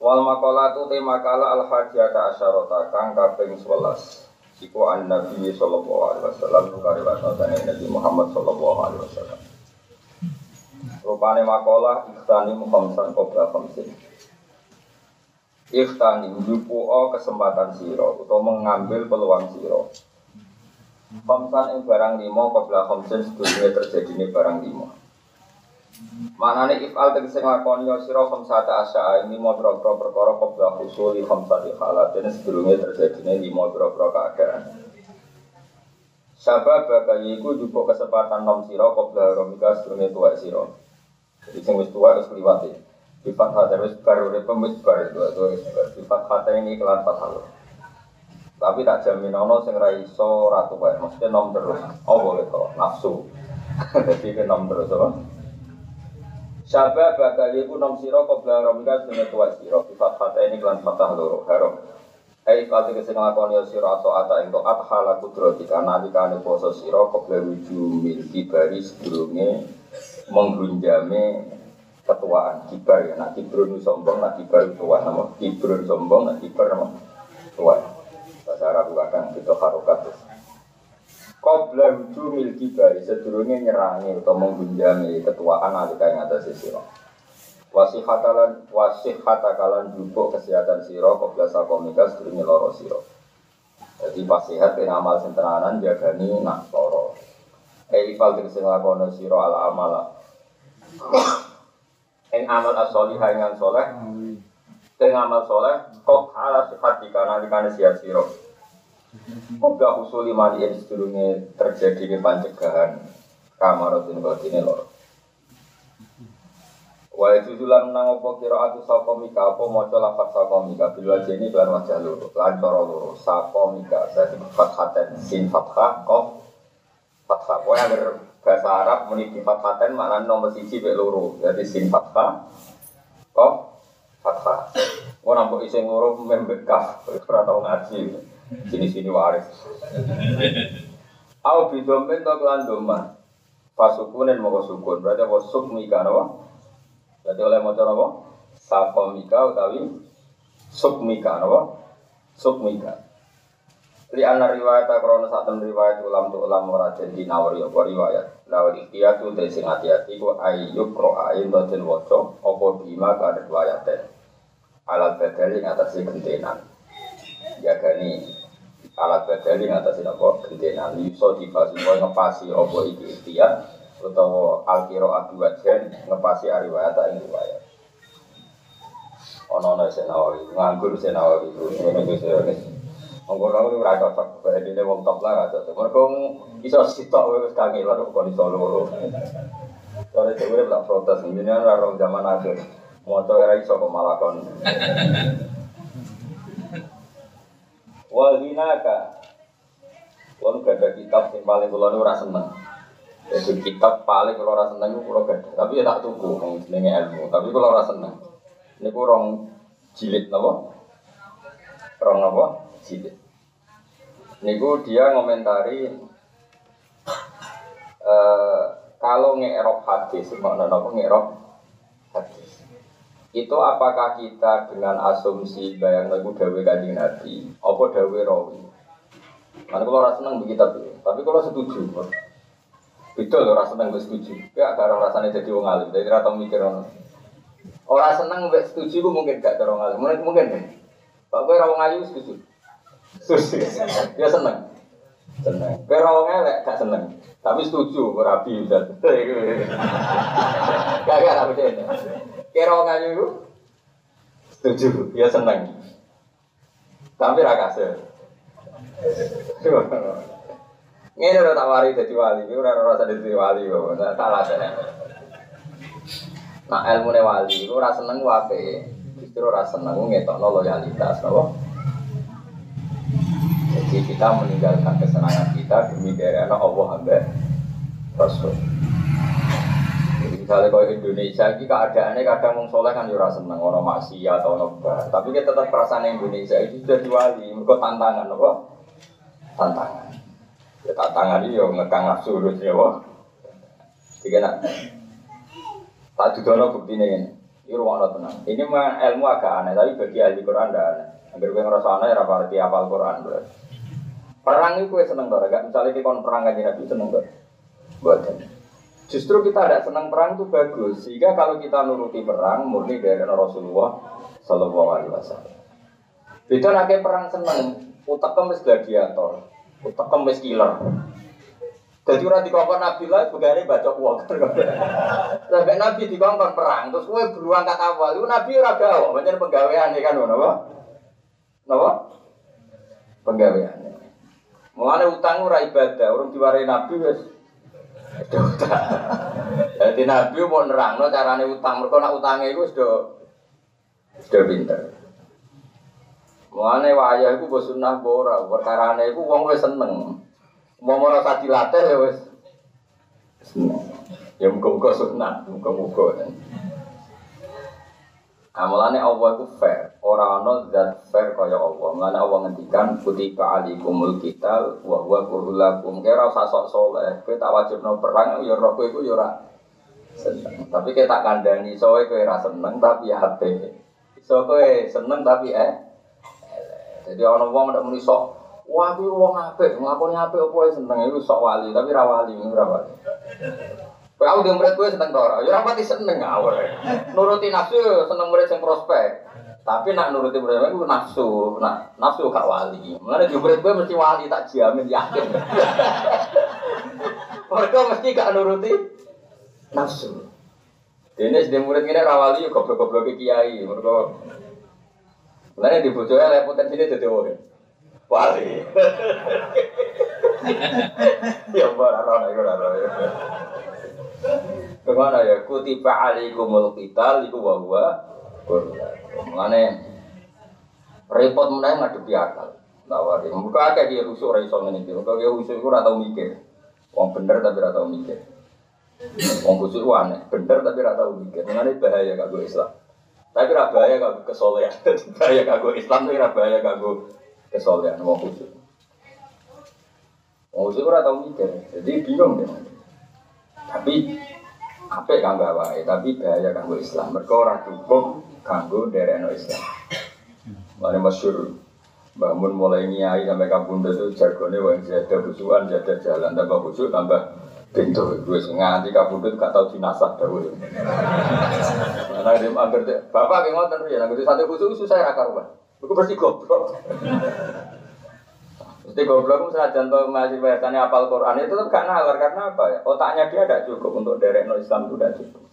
Wal maqalatu te makala al hajiyata asyarata kang kaping 11 iku an Nabi sallallahu alaihi wasallam kare wasatane Nabi Muhammad sallallahu alaihi wasallam. Rupane makalah ikhtani khamsan qabla khamsin. Ikhtani o kesempatan siro atau mengambil peluang siro Khamsan ing barang limo qabla khamsin sebelumnya terjadi ini barang limo Manane ifal tegese nglakoni ya sira khamsata asya ini mau boro-boro perkara qabla husuli khamsati halat dan sebelumnya terjadine lima boro-boro keadaan. Sabab bagai iku jupuk kesempatan nom sira qabla romika sedurunge tuwa sira. Jadi sing wis tuwa wis kliwati. Sifat hati wis baru urip wis baru tuwa wis baru. Sifat hati ini kelan fatal. Tapi tak jamin ono sing ra iso ratu wae, mesti nom terus. Oh boleh kok nafsu. Jadi ke nom terus apa? Sabah bakal iku nom siro kobra romika dunia tua siro Bifat fata ini kelan fatah loro haram. Hei kali kesing lakoni siro atau ata ing to'at hala kudrotika Nalikane poso siro kobra wuju milki bari sebelumnya Menghunjame ketuaan. Kibar ya Nak kibrun sombong, nak kibar tua nama Kibrun sombong, nak kibar nama tua Bahasa Arab kadang kita harokat Qabla hujumil kibari sedurunge nyerangi atau menggunjami ketuaan alika yang atas siro. Wasih hatalan wasih hatakalan jupuk kesehatan siro qabla sakomika sedurunge loro siro. Jadi pas sehat kena amal sentenanan jagani nak loro. Eifal tegese nglakono siro ala amala. Eng amal as-solihah yang soleh. Eng amal soleh kok ala sifat dikana dikana sihat siro. Moga usul lima yang sedurungnya terjadi di pancegahan kamarotin ini lor. Wa itu julan nang opo kira atu sapa mika apa maca lafaz sapa mika bil wajeni lan wajah loro lan cara loro sapa mika dadi fathaten sin fathah qaf fathah kowe agar bahasa Arab muni di fathaten maknane nomor siji mek loro dadi sin fathah qaf fathah. Ora mbok isih ngoro membekah ora tau ngaji. Sini-sini waris. Au bidomen to kelan doma. Pasukunen mau sukun. Berarti apa suk mika napa? Berarti oleh maca? Sapa mika utawi suk mika napa? Suk mika. Li anna riwayat krono saat riwayat ulam tu ulam ora jadi nawari apa riwayat. Lawal ikhtiyatu te sing hati-hati ku ayyuk ro'ain doten waca apa bima kada riwayaten. Alat bedeli ngatasi gentenan. Ya gani alat badali ngatasi apa gendena liso dibahas mau ngepasi opo iki ikhtiar utawa alkiro adu wajan ngepasi ariwayat tak ini riwayat ono ono senawawi nganggur senawawi ini bisa ini Mengkono itu ora cocok, ini wong top lah cocok. Sitok kangen lah kok iso loro. Sore dhewe lah protes, ini kan ora zaman akhir. Moto era iso kok malah. Wal hinaka. Kulo gak ada kitab yang paling kulo ora seneng. Itu kitab paling kulo ora seneng itu kulo gak Tapi ya tak tuku jenenge ilmu. Tapi kulo ora seneng. Ini kurang jilid napa? Rong napa? Jilid. Niku dia ngomentari uh, kalau ngerok hadis, makna napa ngerok itu apakah kita dengan asumsi bayang lagu dawe kanjeng nabi? Apa dawe rawi? Mana kalau rasa seneng begitu tapi kalau setuju itu loh rasa seneng setuju. Ya agak rasanya jadi wong alim. Jadi rata mikir orang. Orang seneng gak setuju gue mungkin gak terong alim. Mungkin mungkin pak. Gue rawang ayu setuju? Setuju. Dia seneng. Seneng. Gue rawang elek gak seneng tapi setuju udah gak gak apa Kira ngayu itu setuju, ya seneng. Tapi ra kasih. Ini udah tak wari jadi wali, ini udah rasa jadi wali, salah saya. Nah ilmu wali itu rasa seneng wape, justru rasa seneng ngetokno loyalitas, napa? Jadi kita meninggalkan kesenangan kita demi daerah Allah hamba Rasul. Jadi misalnya kalau Indonesia ini keadaannya kadang mau soleh kan yura seneng orang maksiat atau nobar. Tapi kita tetap perasaan Indonesia itu sudah diwali, mereka tantangan apa? Tantangan. Ya tantangan ini yang ngekang nafsu terus ya wah. Jadi nak tak dudono bukti ini. Ini rumah tenang. Ini mah ilmu agak aneh, tapi bagi ahli Quran tidak aneh. Agar gue ngerasa aneh, ya berarti apal Quran. Berarti. Perang itu seneng dong, gak misalnya kita perang aja nabi seneng dong. Buatan. Justru kita tidak senang perang itu bagus, sehingga kalau kita nuruti perang murni dari Rasulullah Shallallahu Alaihi Wasallam. Beda nak perang seneng, utak kemis gladiator, utak kemis killer. Jadi orang dikongkon Nabi lah, begini baca uang. Sampai Nabi dikongkon perang, terus gue beruang kata awal, itu Nabi raga banyak penggawean kan, apa? Apa? Penggawean. Mulane utang ora ibadah, urung diwarai Nabi wis Jadi Nabi mau nerangno carane utang, mereka nak utangnya itu sudah sudah pinter. Mulane wayah iku mbok sunah ora, perkarane iku wong wis seneng. Mau merasa dilatih ya wis seneng. Ya muga-muga sunah, muga-muga. Amalane Allah itu fair, orang ono zat fair kaya Allah. Mulane Allah ngendikan kutiba alikumul kita wa huwa kurulakum. Kira usah sok soleh, kowe tak wajibno perang ya roh kowe ya ora seneng. Tapi kita tak kandhani sowe kowe ora seneng tapi ya ape. Iso seneng tapi eh. Jadi ana wong ndak muni sok Wah, aku wong apik, nglakoni apik opo seneng iku sok wali, tapi ra wali, ora wali. Aku dia murid gue seneng ora? Ya rapati seneng awal. Nuruti nafsu seneng murid yang prospek. Tapi nak nuruti murid gue nafsu, nak nafsu gak wali. Mulane di murid gue mesti wali tak jamin yakin. Mereka mesti gak nuruti nafsu. Ini sedih murid ini rawali yuk goblok-goblok kiai. Mereka Mulane di bojone lek potensi dadi wali. Ya ora ora ora Ke mana ya? Kutiba alaikumul qital iku wa huwa Mengane repot meneh ngadepi akal. Nawari. Muka akeh dia rusuk ora iso ngene iki. Muka dia rusuk iku ora tau mikir. Wong bener tapi ora tau mikir. Wong rusuk ku bener tapi ora tau mikir. Mengane bahaya kanggo Islam. Tapi ora bahaya kanggo kesolehan. bahaya kanggo Islam tapi ora bahaya kanggo kesolehan wong rusuk. Wong rusuk ora tau mikir. Jadi bingung deh. Tapi apa kanggo awake, tapi bahaya kanggo Islam. Mereka ora cukup kanggo dereno Islam. Mane masyhur bangun mulai nyai sampai kampung itu jargonnya wong jaga busuan, jaga jalan, tambah busuk, tambah pintu. Gue nganti itu gak tau dinasah dahulu. Karena dia mampir bapak yang ngotot ya, nanti satu busuk susah ya karuan. Gue bersih goblok. Mesti goblok misalnya contoh masih biasanya apal Quran itu tetap gak nalar karena apa ya? Otaknya dia tidak cukup untuk derek no Islam itu tidak cukup.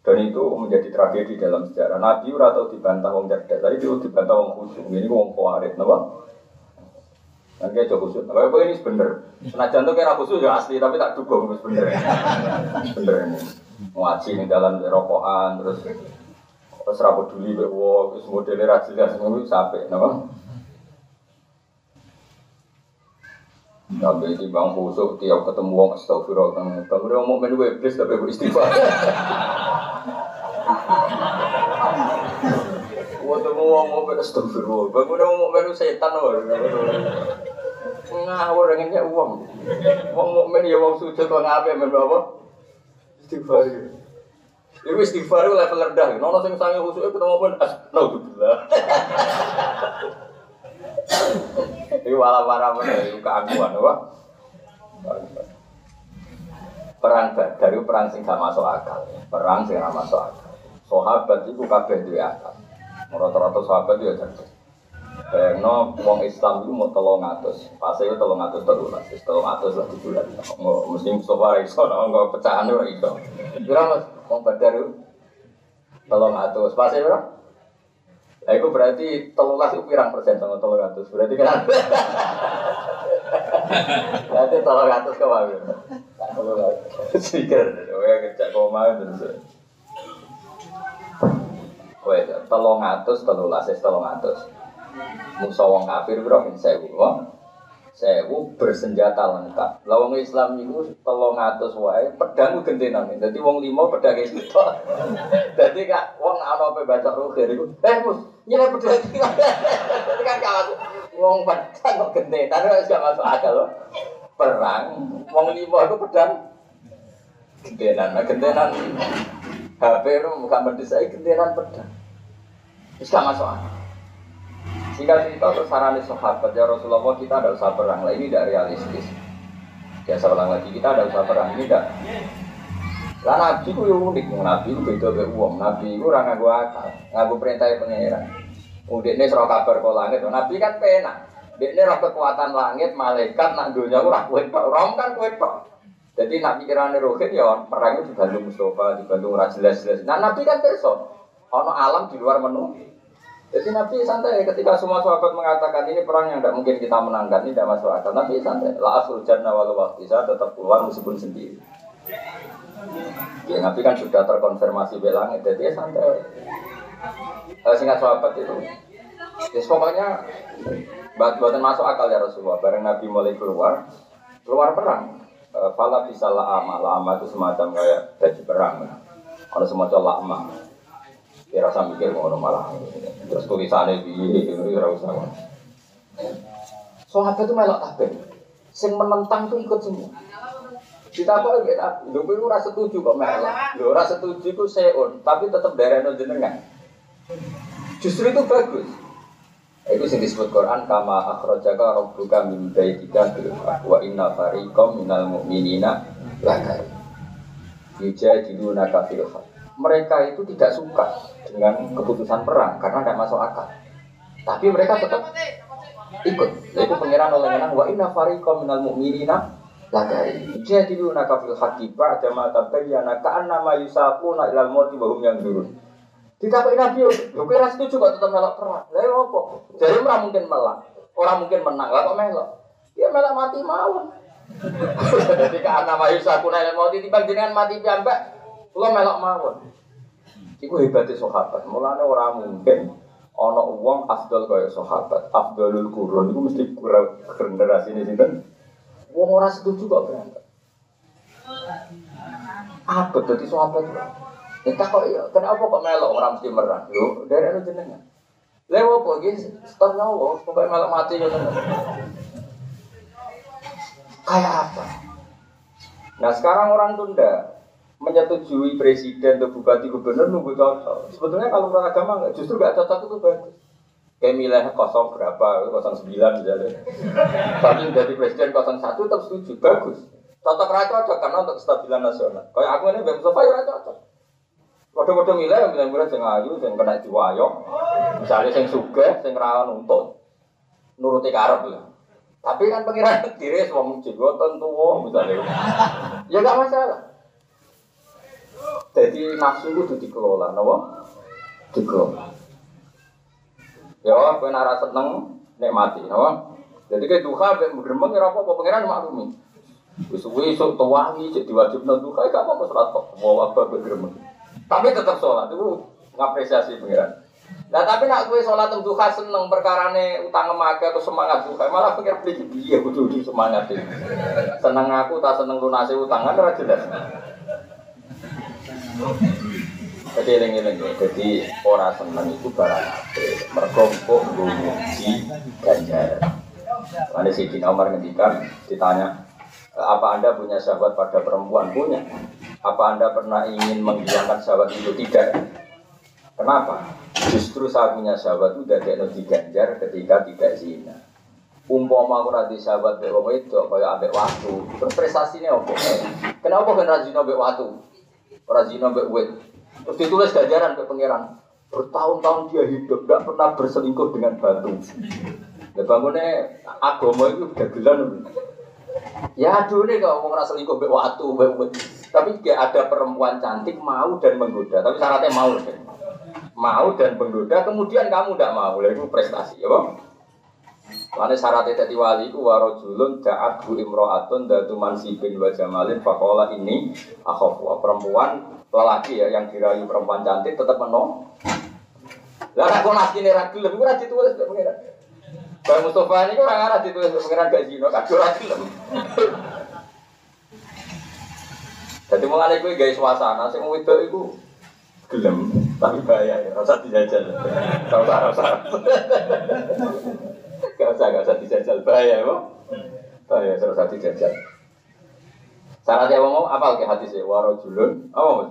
Dan itu menjadi tragedi dalam sejarah. Nabi atau dibantah wong cerdas, tadi itu dibantah wong khusyuk. Ini wong kuarit, napa? Nanti coba khusyuk. Apa apa ini bener. Senajan tuh kira khusyuk ya asli, tapi tak dukung terus bener. Bener ini. Ngaji nih dalam rokokan terus terus rapat dulu terus modelnya rajin semua sampai, napa? Nabi di bang khusuk tiap ketemu wong astagfirullah kang bang udah mau menu iblis tapi gue istighfar. Mau wong mau astagfirullah, bang udah mau menu setan. Ngawur dengannya uang. Wong mukmin ya wong sujud wong apa menu apa? Istighfar. Iku istighfar level rendah. Nono sing sange khusuk ketemu pun astagfirullah. Ini wala wala mana itu keaguan, apa? Perang dari perang sing gak masuk akal, perang sing gak masuk akal. Sahabat itu kabeh duwe akal. Rata-rata sahabat itu ya cerdas. Bayangno Islam itu mau tolong atus, pas itu tolong atus terulas, tolong atus lah bulan. Mesti Mustafa iso, nggak pecahan itu. Kira mas, wong Badar itu tolong atus, pas itu Nah, itu berarti telulas itu pirang persen sama telur ratus. Berarti kan? Berarti telur ratus kau apa? Telur ratus. Sikir, ya kerja koma terus. Wes, telur ratus, telulas, telung ratus. Musa wong kafir bro, saya wong sewu bersenjata lengkap. Lawang Islam itu telung atus wae pedang gentenan jadi wong limo pedang itu jadi kak wong ana apa baca rukhir itu eh mus nyala pedang jadi kan kawan wong pedang kok gentenan itu gak masuk akal loh perang wong limo itu pedang. Gentenan nah gentenan HP itu bukan mendesak gentenan pedang. Itu gak masuk akal jika cerita terus sarani sahabat ya Rasulullah kita ada usah perang lah ini tidak realistis. Biasa ulang lagi kita ada usah perang ini tidak. Lah Nabi itu unik, Nabi itu beda dari uang. Nabi itu orang ngaku akal, ngaku perintah pangeran. Udah ini serah kabar ke langit, Nabi kan pena. Dia ini roh kekuatan langit, malaikat, nak dunia itu rakuin pak. Rom kan kuit. Jadi nak pikirannya rohit ya perang itu dibantu Mustafa, dibantu jelas. Nah Nabi kan person, ono alam di luar menu. Jadi Nabi santai ketika semua sahabat mengatakan ini perang yang tidak mungkin kita menangkan, ini tidak masuk akal. Nabi santai. La asrul jannah walau waktu saya tetap keluar meskipun sendiri. Ya, Nabi kan sudah terkonfirmasi belang, jadi ya santai. Eh, singkat sahabat itu. Ya, pokoknya buatan masuk akal ya Rasulullah. Bareng Nabi mulai keluar, keluar perang. Eh, fala bisa la'ama, la'ama itu semacam kayak baju perang. Kalau semacam la'ama. Ya rasa mikir ngono malah. Terus tulisannya di itu ora usah. Sahabat itu melok kabeh. Sing menentang itu ikut semua. Kita kok ya, lho kowe ora setuju kok melok. Lho ora setuju ku seun, tapi tetap darahno jenengan. Justru itu bagus. Itu yang disebut Quran kama akhrajaka rabbuka min baitika wa inna fariqam minal mu'minina lakar. Yujadiluna kafil haq mereka itu tidak suka dengan keputusan perang karena tidak masuk akal. Tapi mereka tetap ikut. Itu pengiran oleh menang wa inna fariqam minal mu'minina lagari. Jadi lu nakafil haqi ba'da ma tabayyana ka'anna ma yusaquna ilal mauti wa hum yanzurun. Ditakoki Nabi, kowe ora setuju kok tetap melok perang. Lah ya apa? Jadi ora mungkin melak. Ora mungkin menang. Lah kok melok? Ya melok mati mawon. Jadi ka'anna ma yusaquna ilal mauti timbang jenengan mati piyambak Kula melok mawon. Iku hebatnya sahabat. Mulane ora mungkin ana wong afdal kaya sahabat. Afdalul qurun iku mesti kurang generasi ini sinten? Wong ora setuju kok berangkat. Apa dadi sahabat? Kita kok iya, kenapa kok melok orang mesti merah? Lho, dari anu jenengan. Lewo apa iki setor nyawa, pokoke melok mati ya Kayak apa? Nah sekarang orang tunda menyetujui presiden atau bupati gubernur nunggu cocok. Sebetulnya kalau menurut agama nggak justru nggak cocok itu bagus. Kayak milih kosong berapa, kosong sembilan misalnya. Tapi jadi presiden kosong satu tetap setuju, bagus. Cocok raja cocok karena untuk kestabilan nasional. Kayak aku ini Bang Mustafa ya cocok. Waduh-waduh milih yang milih-milih yang ayu, yang kena diwayok. Misalnya yang suge, yang rawan untuk nuruti karep lah. Tapi kan pengiran diri semua muncul, tentu misalnya. Ya gak masalah. Jadi nafsu itu dikelola, nopo? Dikelola. Ya, kowe nek seneng nikmati, nopo? Jadi kayak duha mek gremeng ya apa-apa pangeran maklumi. Wis suwe esuk tuwangi cek diwajibno duha gak apa-apa salat kok. Mau apa gremeng. Tapi tetap sholat itu ngapresiasi pangeran. Nah tapi nak gue sholat duha seneng perkarane utang emaga atau semangat duha malah pikir pikir iya kudu semangat ini. Seneng aku tak seneng lunasi utangan ora jelas. Jadi eling-eling jadi orang seneng itu barang apa? Mergompok di ganjar. Lalu si Dina Umar ngendikan ditanya, e, apa anda punya sahabat pada perempuan? Punya. Apa anda pernah ingin menghilangkan sahabat itu? Tidak. Kenapa? Justru saya punya sahabat itu dari di ganjar ketika tidak zina. Umpama aku nanti sahabat bawa itu kaya ambek waktu. Prestasinya apa? Kenapa kan rajin ambek waktu? Orang zina mbak wet. Terus ditulis ganjaran ke pangeran. Bertahun-tahun dia hidup, gak pernah berselingkuh dengan batu. Ya bangunnya agama itu dagelan. Ya aduh nih kalau mau ngerasa selingkuh mbak waktu, mbak wet. Tapi gak ada perempuan cantik mau dan menggoda. Tapi syaratnya mau. Kan? Mau dan menggoda, kemudian kamu tidak mau. Itu prestasi, ya bang? Karena syaratnya tadi wali ku warojulun daat bu imro'atun datu mansibin wa jamalin fakola ini akhofu perempuan lelaki ya yang dirayu perempuan cantik tetap menolak Lah aku nasi ini ra gelem, ora ditulis mbek pengiran. Bang Mustafa ini orang arah ditulis mbek pengiran gak zina, kadung ora gelem. Jadi mulai gue guys suasana, sing wedok iku gelem, tapi bahaya ya, rasa dijajal. Tahu tak rasa. Gak usah, gak usah dijajal, bahaya kok. Bahaya, rasa dijajal. Syaratnya mau apa ke hati sih? Warojulun, apa mas?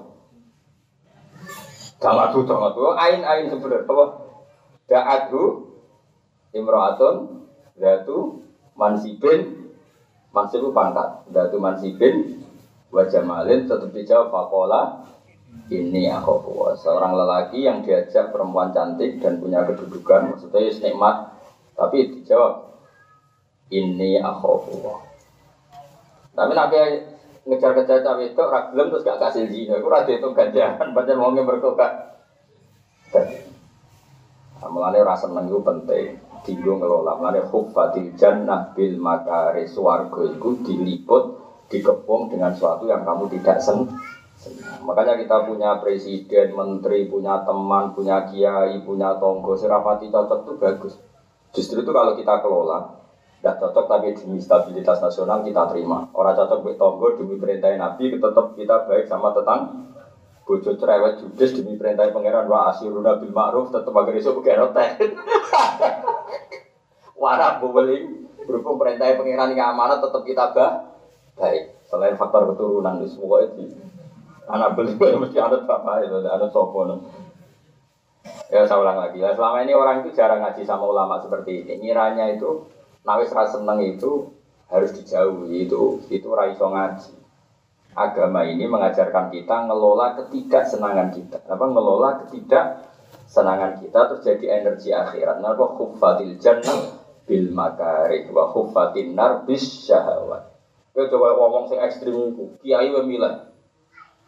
Jangan tuh, jangan tuh. Ain ain sebenarnya apa? Da'adhu imro'atun datu mansibin mansib pangkat datu mansibin wajah malin tetap dijawab fakola ini aku seorang lelaki yang diajak perempuan cantik dan punya kedudukan maksudnya ya nikmat tapi dijawab ini aku tapi nabi ngejar-ngejar cawe itu ragilem terus gak kasih zina. Itu rada itu ganjaran baca mau berkokak nah, mulanya rasa seneng itu penting tinggu ngelola. Mulanya hubbatil jannah bil makari suarga itu diliput dikepung dengan sesuatu yang kamu tidak sen Makanya kita punya presiden, menteri, punya teman, punya kiai, punya tonggo, serapati cocok itu bagus. Justru itu kalau kita kelola, tidak cocok tapi demi stabilitas nasional kita terima. Orang cocok buat tonggo demi perintah Nabi, tetap kita baik sama tetang. Bojo cerewet judes demi perintah pangeran wa asiruna bil ma'ruf tetap agar iso bukan teh. Warap bebeling berhubung perintah pangeran yang amanat tetap kita bah baik. Selain faktor keturunan itu semua itu. Anak beli mesti ada bapak itu, ada sopo. Ya saya ulang lagi ya. Selama ini orang itu jarang ngaji sama ulama seperti ini. Ngiranya itu nawis rasa seneng itu harus dijauhi itu itu raiso ngaji. Agama ini mengajarkan kita ngelola ketidaksenangan kita. Apa ngelola ketidaksenangan kita terus jadi energi akhirat. Nah, khuffatil jannah bil makarih wa khuffatin nar bis. Kau coba ngomong sing ekstrim itu, kiai wemilah.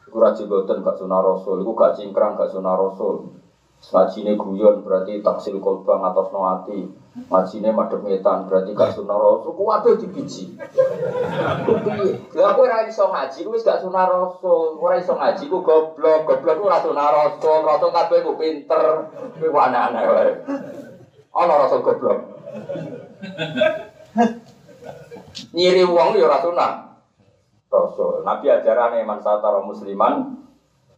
Iku raji boten gak sunah rasul, iku gak cingkrang gak sunah rasul. Ngajine guyon berarti taksil kolbang atas noati. Ngajine madhep ngetan berarti gak sunah rasul. Ku waduh dibiji. Lah kowe ora iso ngaji, ku wis gak sunah rasul. Ora iso ngaji ku goblok, goblok ku ora sunah rasul. Rasul kabeh ku pinter. Kuwi aneh-aneh wae. Ana goblok. Nyiri wong ya ora. Rasul. Nabi ajaran man satara musliman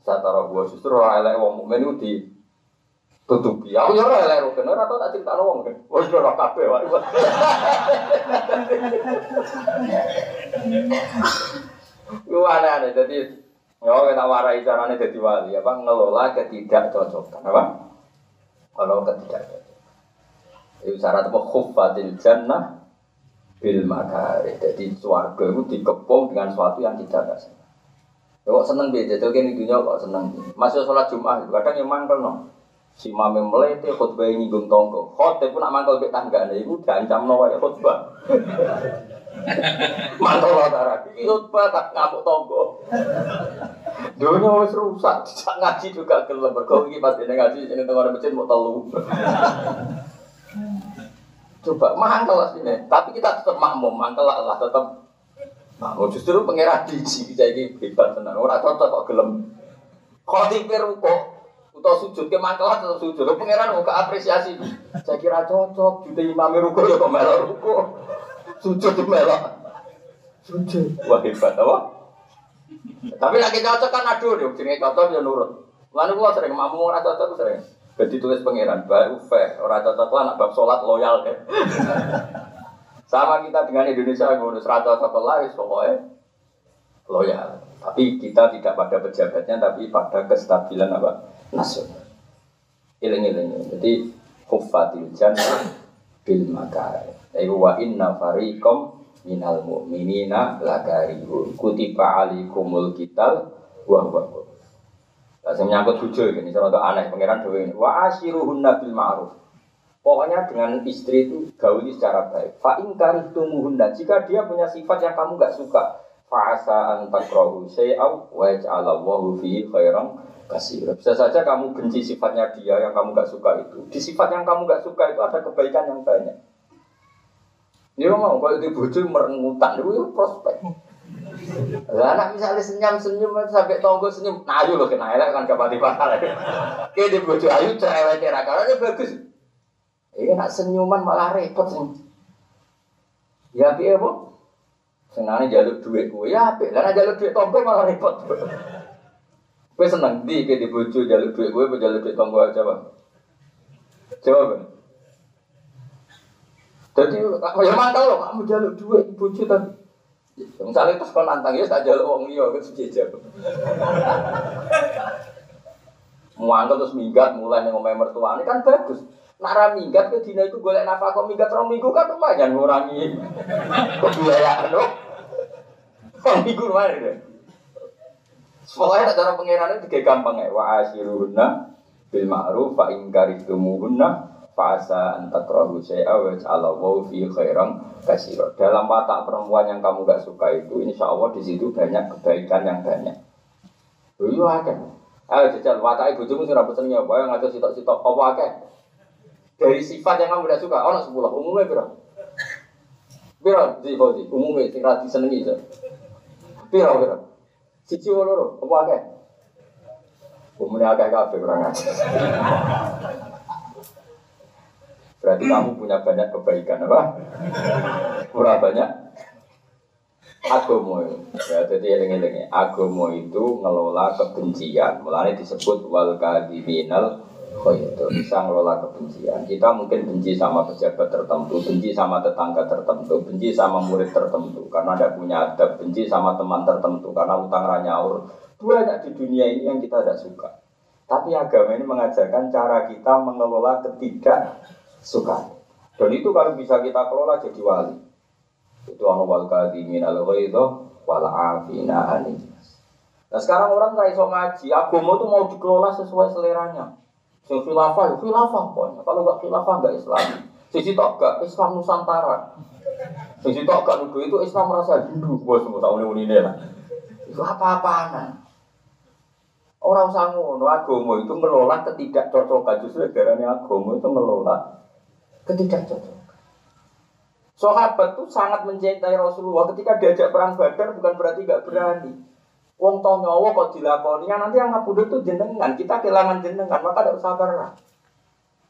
satara gua justru ora elek wong mukmin di tutupi. Aku ya ora elek rukun ora tau tak critakno wong kan. Wis ora kabeh wae. Lu aneh-aneh jadi Ya, kita warai caranya jadi wali, apa ngelola ketidakcocokan, apa? Kalau ketidakcocokan. Itu syarat apa khuffatil jannah bil makari. Jadi suarga itu dikepung dengan sesuatu yang tidak ada. Ya kok seneng beda, jadi ini dunia kok seneng. Masih sholat Jumat, kadang yang mangkel no. Si mame melete khutbah ini nyinggung tonggo. Khotbah pun nak mangkel ke tangga, nah itu diancam no ya khutbah. Mantap lah ini khutbah tak ngamuk tonggo. Dunia wis rusak, tidak ngaji juga gelem. Berkau ini pas ini ngaji, ini tengah masjid mau telu. Coba mangkel lah sini, tapi kita tetap makmum, mangkel lah, lah tetap makmum. Justru pengirat biji bisa ini hebat tenan. Orang cocok kok gelem. Kalau tipir kok atau sujud ke mangkel lah tetap sujud. Pengiran mau apresiasi. Saya kira cocok, juta imam ruko ya kok melok ruko. Sujud di melok. Sujud. Wah hebat apa? Tapi lagi cocok kan aduh deh, jenenge cocok ya nurut. Lalu gua sering makmum ora cocok sering. Jadi tulis pangeran baru fair, orang cocok lah nak bab sholat loyal deh. Sama kita dengan Indonesia ngurus rata cocok lah, pokoknya loyal. Tapi kita tidak pada pejabatnya, tapi pada kestabilan apa nasional. Iling-iling. Jadi hufatil jannah bil makar. Ayo wa inna fariqam minal mu'minina lakarihun kutiba alikumul kital wa wa Nah, saya menyangkut hujul ini, saya aneh, pangeran dewi ini. Wa ashiruhun nabil ma'ruf. Pokoknya dengan istri itu gauli secara baik. Fa'in karihtumuhunna. Jika dia punya sifat yang kamu gak suka. Fa'asa antakrohu say'aw wa ja'alallahu fihi khairan kasih. Bisa saja kamu benci sifatnya dia yang kamu gak suka itu. Di sifat yang kamu gak suka itu ada kebaikan yang banyak. Ini mau kalau di bojo merengutan itu ya prospek. Lah anak misalnya senyum senyum sampai tonggo senyum, nah ayo loh kena elek kan kapan dipakar. Kayak di bojo ayu cerewet bagus. Ini nak senyuman malah repot sih. Ya piye bu? Senangnya jalur duit gue ya apik. Lah jalur duit tonggo malah repot. Gue seneng di ke di bojo jalur duit gue, jalur duit tonggo aja. Coba bang. Jadi, ya mantap loh, kamu jalur duit bojo tadi. Misalnya terus kau nantang ya tak jalur uang liya itu sejajar. Muangkel terus minggat mulai nih ngomong mertua ini kan bagus. Nara minggat ke dina itu golek nafkah kok minggat rong minggu kan lumayan ngurangi kebiayaan loh. Rong minggu lumayan deh. Pokoknya cara pengiran itu kayak gampang ya. Wa asyiruhunna bil ma'ruf fa in karihtumuhunna fasa antakrahu syai'a wa ja'alallahu fi khairan kasiro. Dalam watak perempuan yang kamu gak suka itu, insya Allah di situ banyak kebaikan yang banyak. Iya akeh. Ayo jajal watak ibu sing rambut senengnya, bae ngatur sitok-sitok apa akeh. Dari sifat yang kamu gak suka, ono sepuluh umumnya piro? Piro di bodi, umumnya sing ra disenengi itu. Piro piro? Siji loro, apa akeh? Umumnya akeh kabeh kurang aja. Berarti kamu punya banyak kebaikan apa? Kurang banyak agomo ya jadi eling-eling agomo itu ngelola kebencian mulai disebut wal kadiminal itu bisa ngelola kebencian kita mungkin benci sama pejabat tertentu benci sama tetangga tertentu benci sama murid tertentu karena ada punya adab benci sama teman tertentu karena utang ranyaur banyak di dunia ini yang kita tidak suka tapi agama ini mengajarkan cara kita mengelola ketidak suka. Dan itu kalau bisa kita kelola jadi wali. Itu anu wal kadimin al wal afina. Nah sekarang orang nggak iso ngaji, agama itu mau dikelola sesuai seleranya. Sing khilafah, ya khilafah pokoknya. Kalau nggak khilafah nggak Islam. Sisi tok gak Islam Nusantara. Sisi tok gak nuduh itu Islam merasa Hindu. Bos semua tahu ini lah. Itu apa-apaan. Orang ngono, agama itu ngelola ketidakcocokan justru karena agama itu ngelola ketidakcocokan. Sahabat tuh sangat mencintai Rasulullah ketika diajak perang Badar bukan berarti gak berani. Wong toh nyawa kok dilakoni, ya nanti yang ngabudut tuh jenengan, kita kehilangan jenengan, maka tidak usah perang.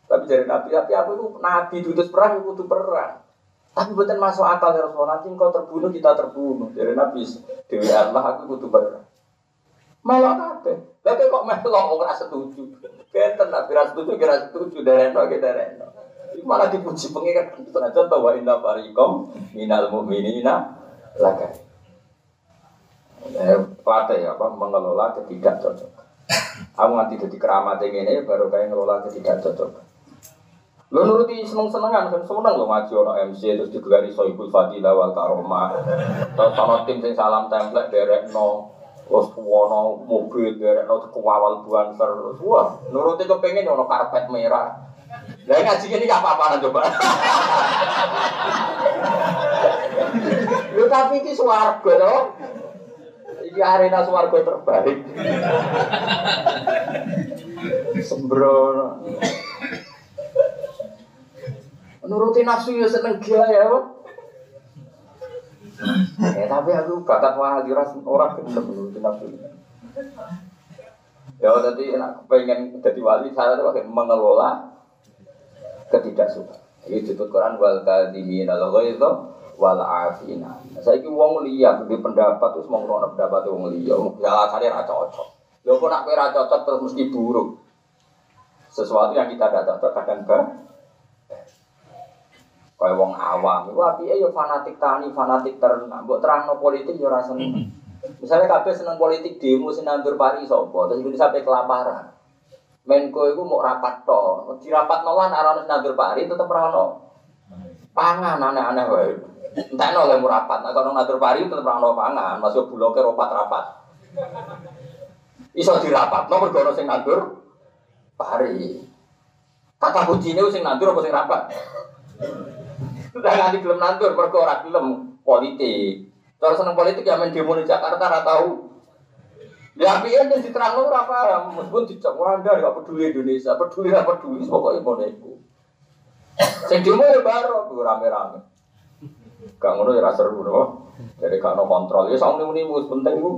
Tapi dari Nabi, tapi aku itu Nabi diutus perang, itu perang. Tapi bukan masuk akal ya Rasulullah, nanti engkau terbunuh, kita terbunuh. Dari Nabi, Dewi Allah, aku butuh perang. Malah kabeh. Tapi kok melok ora setuju. Kenten nak kira setuju, kira setuju, dari dari dereno malah dipuji pengiran senajan bahwa inna farikom minal mu'minina laka eh, Plate ya apa mengelola ketidak cocok. Aku nanti jadi keramat yang ini baru kayak ngelola ketidak cocok. Lo nuruti seneng senengan kan seneng lo ngaji orang MC terus digelari soibul fadilah wal karomah. Terus sama tim sing salam template derek no terus wono mobil derek no kewawal buan terus wah nuruti kepengen ono karpet merah Lah ngaji ini gak apa-apa coba. Lu tapi ini swarga loh. Ini arena swarga terbaik. Sembrono. Nuruti nafsu ya seneng gila ya, Pak. Eh tapi aku bakat wali orang gelem nuruti nafsu. Ya tadi enak pengen jadi wali saya tuh mengelola ketidaksukaan. Ini disebut Quran wal kadimin al ghaidha wal afina. Saya ini wong liya di pendapat terus mau ngono pendapat wong liya, alasannya ra cocok. Lho kok nak ra cocok terus mesti buruk. Sesuatu yang kita tidak cocok kadang ber Kayak wong awam, itu api ya fanatik tani, fanatik ternak, buat terang no politik ya rasa Misalnya kabeh seneng politik demo sinandur pari sopo, terus itu sampai kelaparan. Menko itu mau rapat to, di rapat nolan arah nandur pari tetap rano. Pangan aneh-aneh wae. Entah no mau rapat, nah kalau nandur pari tetap rano pangan, masuk bulog ke rapat. Iso dirapat, nomor gono sing nandur pari. Kata kuncinya sing nandur apa sing rapat? Udah nganti belum nandur, mergo ora gelem politik. Terus seneng politik ya main demo di Jakarta ora tahu Ya api yang diterang lu apa meskipun dicap wanda gak peduli Indonesia, peduli gak peduli pokoknya mau iku. Sing demo ya baru rame-rame. Gak ngono ya rasa seru no. Jadi gak no kontrol. Ya sama ini mus penting bu.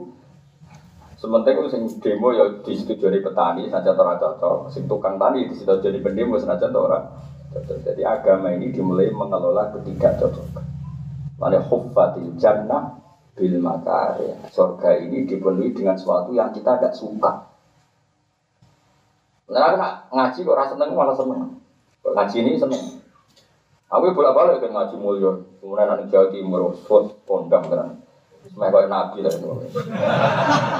Sementing sing demo ya disetujui petani saja tora cocok. Sing tukang tani di situ jadi pendemo saja tora. Jadi agama ini dimulai mengelola ketiga cocok. Mana huffatil jannah bil makari. Surga ini dipenuhi dengan sesuatu yang kita tidak suka. Nah, ngaji kok rasa seneng malah seneng. Ngaji ini seneng. Aku bolak balik kan ngaji mulia, kemudian anak Jawa Timur, sot kondang kan, semuanya kayak nabi lah itu,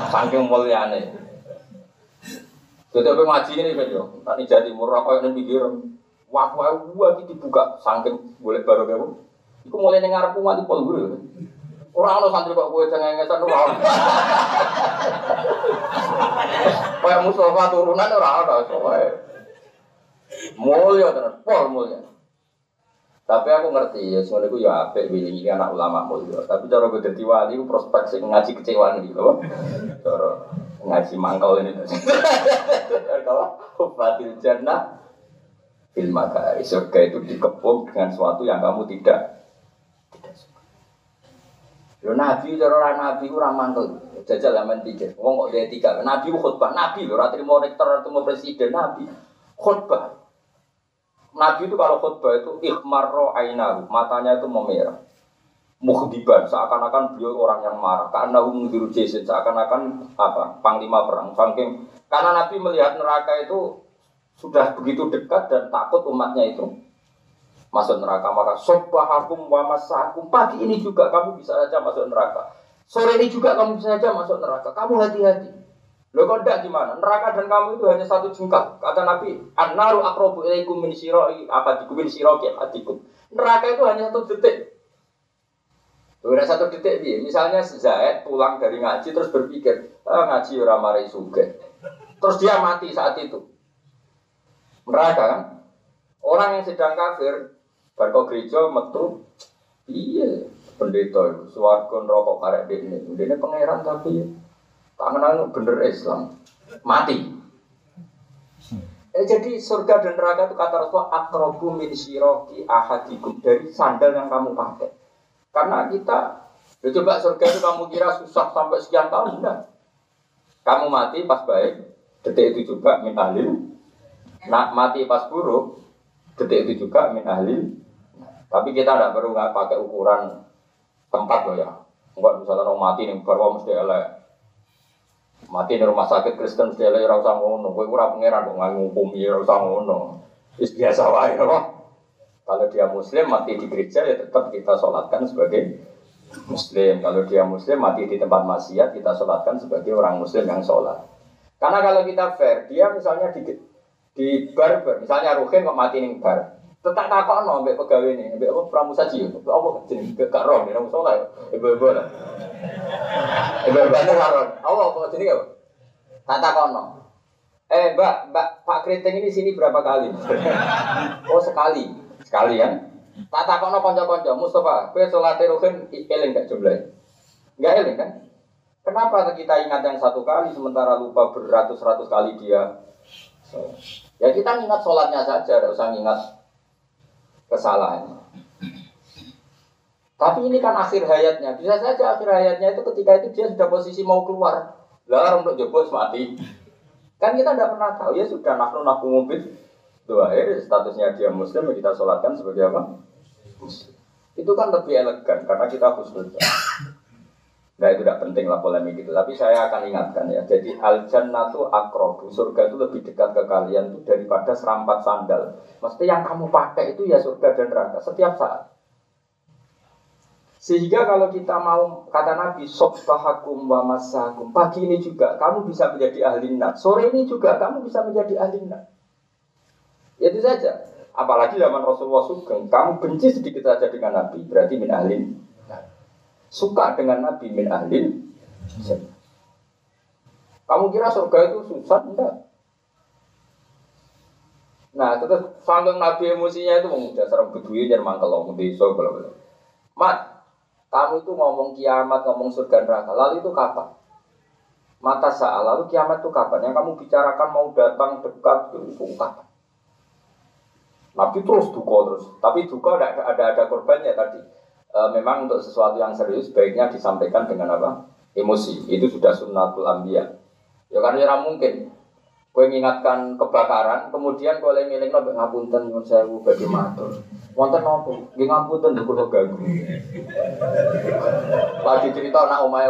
saking muliane. Jadi apa ngaji ini kan yo, nanti Jawa Timur apa yang mikir, wah wah wah itu dibuka, saking boleh baru kamu, itu mulai dengar aku mati pol guru. Orang lo santri kok gue cengengesan lu mau. Kayak Mustafa turunan orang ada, soalnya mulia terus, pol mulia. Tapi aku ngerti ya, semuanya aku ya apik pilih ini anak ulama mulia. Tapi cara gue jadi wali, prospek sih ngaji kecewa nih loh. Cara ngaji mangkal ini. Kalau batil jannah fil makari surga itu dikepung dengan sesuatu yang kamu tidak tidak suka. Nabi cara nabi ora mantel. Jajal zaman tiga. Wong kok dia tiga. Nabi khutbah. Nabi lho ora trimo rektor, trimo presiden nabi. Khutbah. Nabi itu kalau khutbah itu ikhmarro ainahu, matanya itu memerah. Mukhdiban, seakan-akan beliau orang yang marah. Karena umdiru jesin, seakan-akan apa? Panglima perang, Fangking. Karena Nabi melihat neraka itu sudah begitu dekat dan takut umatnya itu masuk neraka. Maka sobahakum wa masakum. Pagi ini juga kamu bisa saja masuk neraka. Sore ini juga kamu bisa saja masuk neraka. Kamu hati-hati. Lo kok tidak gimana? Neraka dan kamu itu hanya satu jengkal. Kata Nabi, An-naru akrobu ilaikum min siroi apa min siroki atikum. Neraka itu hanya satu detik. Udah satu detik dia. Misalnya Zaid pulang dari ngaji terus berpikir, ah, ngaji orang marai suge. Terus dia mati saat itu. Neraka kan? Orang yang sedang kafir, berkau gereja metu, iya pendeta itu, suarga rokok karek ini, ini pangeran tapi Tak kenal bener Islam. Mati. Eh, jadi surga dan neraka itu kata Rasulullah akrobu min siroki ahadikum dari sandal yang kamu pakai. Karena kita, ya coba surga itu kamu kira susah sampai sekian tahun enggak? Kamu mati pas baik, detik itu juga min ahlil. Nak mati pas buruk, detik itu juga min ahlil. Tapi kita tidak perlu nggak pakai ukuran tempat loh ya. Enggak misalnya orang mati nih baru mesti elek mati di rumah sakit Kristen mesti lagi rasa ngono, gue kurang pangeran kok ngukumi rasa ngono, is biasa wae. Kalau dia Muslim mati di gereja ya tetap kita sholatkan sebagai Muslim. Kalau dia Muslim mati di tempat maksiat kita sholatkan sebagai orang Muslim yang sholat. Karena kalau kita fair, dia misalnya di di bar, misalnya Ruhin kok mati nih bar, tetap takut no, mbak pegawai ini, mbak apa pramusaji, apa jenis gak roh, nih, sholat, ibu-ibu lah. Ibu-ibu itu karon, apa apa jenis apa? Tak takut no. Eh, mbak, mbak, Pak Keriting ini sini berapa kali? oh sekali, sekali kan? Tak takut no konco-konco, Mustafa, kue sholat Ruhin, eling gak jumlahnya? Gak eling kan? Kenapa kita ingat yang satu kali sementara lupa beratus-ratus kali dia? Ya kita ingat sholatnya saja, tidak usah ingat kesalahan. Tapi ini kan akhir hayatnya. Bisa saja akhir hayatnya itu ketika itu dia sudah posisi mau keluar. Lah untuk jebol mati. Kan kita tidak pernah tahu ya sudah nafnu nafnu mobil. Doa statusnya dia muslim kita sholatkan sebagai apa? Itu kan lebih elegan karena kita khusus. Nah itu tidak penting lah polemik itu. Tapi saya akan ingatkan ya. Jadi al jannatu akrobu. Surga itu lebih dekat ke kalian tuh daripada serampat sandal. Mesti yang kamu pakai itu ya surga dan neraka setiap saat. Sehingga kalau kita mau kata Nabi Sobbahakum wa masakum Pagi ini juga kamu bisa menjadi ahli nak Sore ini juga kamu bisa menjadi ahli nak Itu saja Apalagi zaman Rasulullah Sugeng Kamu benci sedikit saja dengan Nabi Berarti min ahli suka dengan Nabi min ahlin Kamu kira surga itu susah? Enggak. Nah, terus sambil Nabi emosinya itu memuja serang bedui dan mangkel di desa bla bla. Mat, kamu itu ngomong kiamat, ngomong surga neraka. Lalu itu kapan? Mata saat lalu kiamat itu kapan? Yang kamu bicarakan mau datang dekat itu kapan? Nabi terus duka terus, tapi duka ada ada, ada korbannya tadi e, memang untuk sesuatu yang serius baiknya disampaikan dengan apa? Emosi. Itu sudah sunnatul ambia. Ya karena ya mungkin Kue mengingatkan kebakaran, kemudian kue ngiling nabi ngapunten nyuwun sewu bagi matur. Wonten nopo? Nggih ngapunten kula ganggu. Lagi cerita anak omae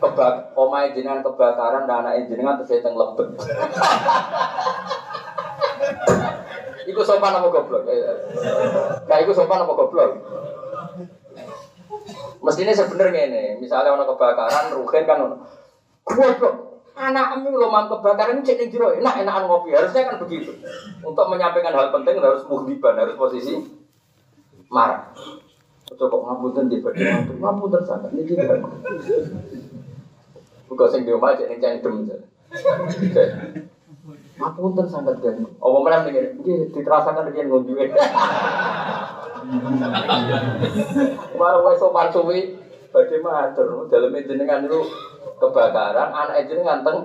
kebak omae jenengan kebakaran dan anak jenengan terus teng lebet. Iku sopan apa goblok? Nah, iku sopan apa goblok? Mestinya sebenarnya ini, misalnya orang kebakaran, rugen kan, goblok, anakmu lo mang kebakaran cek ning jero. Enak enakan ngopi. Harusnya kan begitu. Untuk menyampaikan hal penting harus muhdiban harus posisi marah. Coba ngapunten di badan ngapunten sangat ini tidak bukan sing di omah cek ning cendem ngapunten sangat kan apa meneh ning iki diterasakan dengan ngunjuke Baru wes sopan suwi badhe matur daleme jenengan itu kebakaran, anak jenengan teng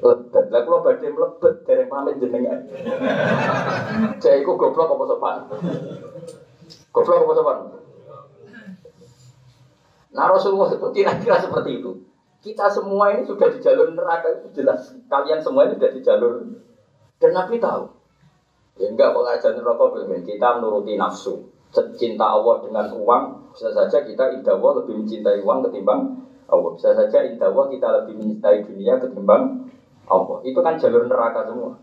lebet. Lah kula badhe mlebet dereng pamit jenengan. Cek iku goblok apa sopan? Goblok apa sopan? Nah Rasulullah itu kira-kira seperti itu. Kita semua ini sudah di jalur neraka itu jelas. Kalian semua ini sudah di jalur dan Nabi tahu. Ya enggak kok ngajarin kita menuruti nafsu. Cinta Allah dengan uang, bisa saja kita indah lebih mencintai uang ketimbang Allah. Bisa saja indah kita lebih mencintai dunia ketimbang Allah. Itu kan jalur neraka semua.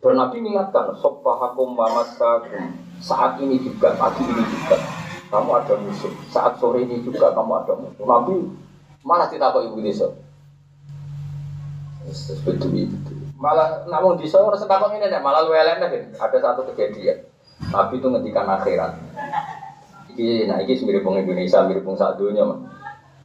Dan Nabi mengingatkan, Sopahakum mamasakum. Saat ini juga, pagi ini juga. Kamu ada musuh. Saat sore ini juga kamu ada musuh. Nabi mana kita kok ibu desa? Malah namun di orang setakon ini malah lu Ada satu kejadian. Nabi itu ngendikan akhirat. Iki, nah iki mirip Indonesia, mirip saat dunia mah.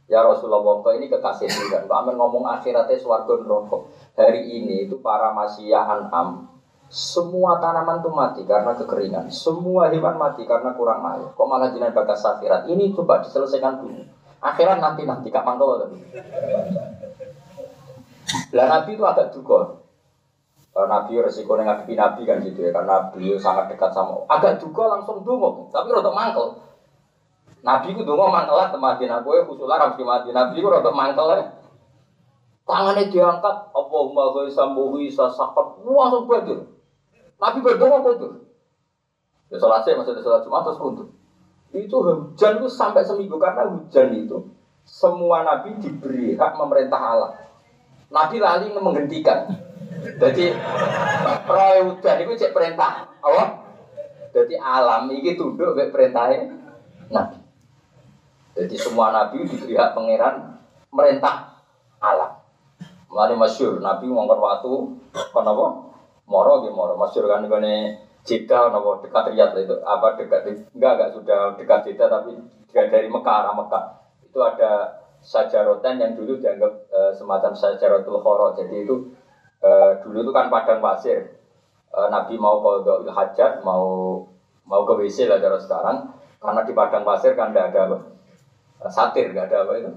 Ya Rasulullah, kok ini kekasih juga. Pak Amin ngomong akhiratnya suarga neraka. Hari ini itu para masyiyah an'am. Semua tanaman itu mati karena kekeringan. Semua hewan mati karena kurang air. Kok malah jinan bagas akhirat? Ini coba diselesaikan dulu. Akhirat nanti nanti mantau tadi. Lah Nabi itu agak juga. Nabi resiko ngadepi Nabi kan gitu ya karena beliau sangat dekat sama agak juga langsung dungo tapi rotok mangkel Nabi ku dongo mantel lah temati aku ya kusulah harus dimati. Nabi ku rada mantel ya. Tangannya diangkat, apa mbak sambuhi sasakat, langsung banjir. Nabi berdongo kuntur. Ya sholat saya maksudnya sholat Jumat terus kuntur. Itu hujan itu sampai seminggu karena hujan itu semua nabi diberi hak memerintah Allah. Nabi lali menghentikan. Jadi roy hujan itu cek perintah Allah. Jadi alam ini tunduk ke perintahnya Nabi. Jadi semua nabi diberi hak pangeran merintah alam. Mulai masyur nabi ngongkar waktu, kenapa? Moro gitu moro. Masyur kan ini Jeddah, nopo dekat Riyadh itu apa dekat enggak enggak sudah dekat Jeddah tapi juga dari Mekah arah Mekah itu ada sajarotan yang dulu dianggap e, semacam sajarotul khoro jadi itu e, dulu itu kan padang pasir. E, Nabi mau ke hajat mau mau ke WC lah cara sekarang. Karena di padang pasir kan tidak ada satir nggak ada apa itu?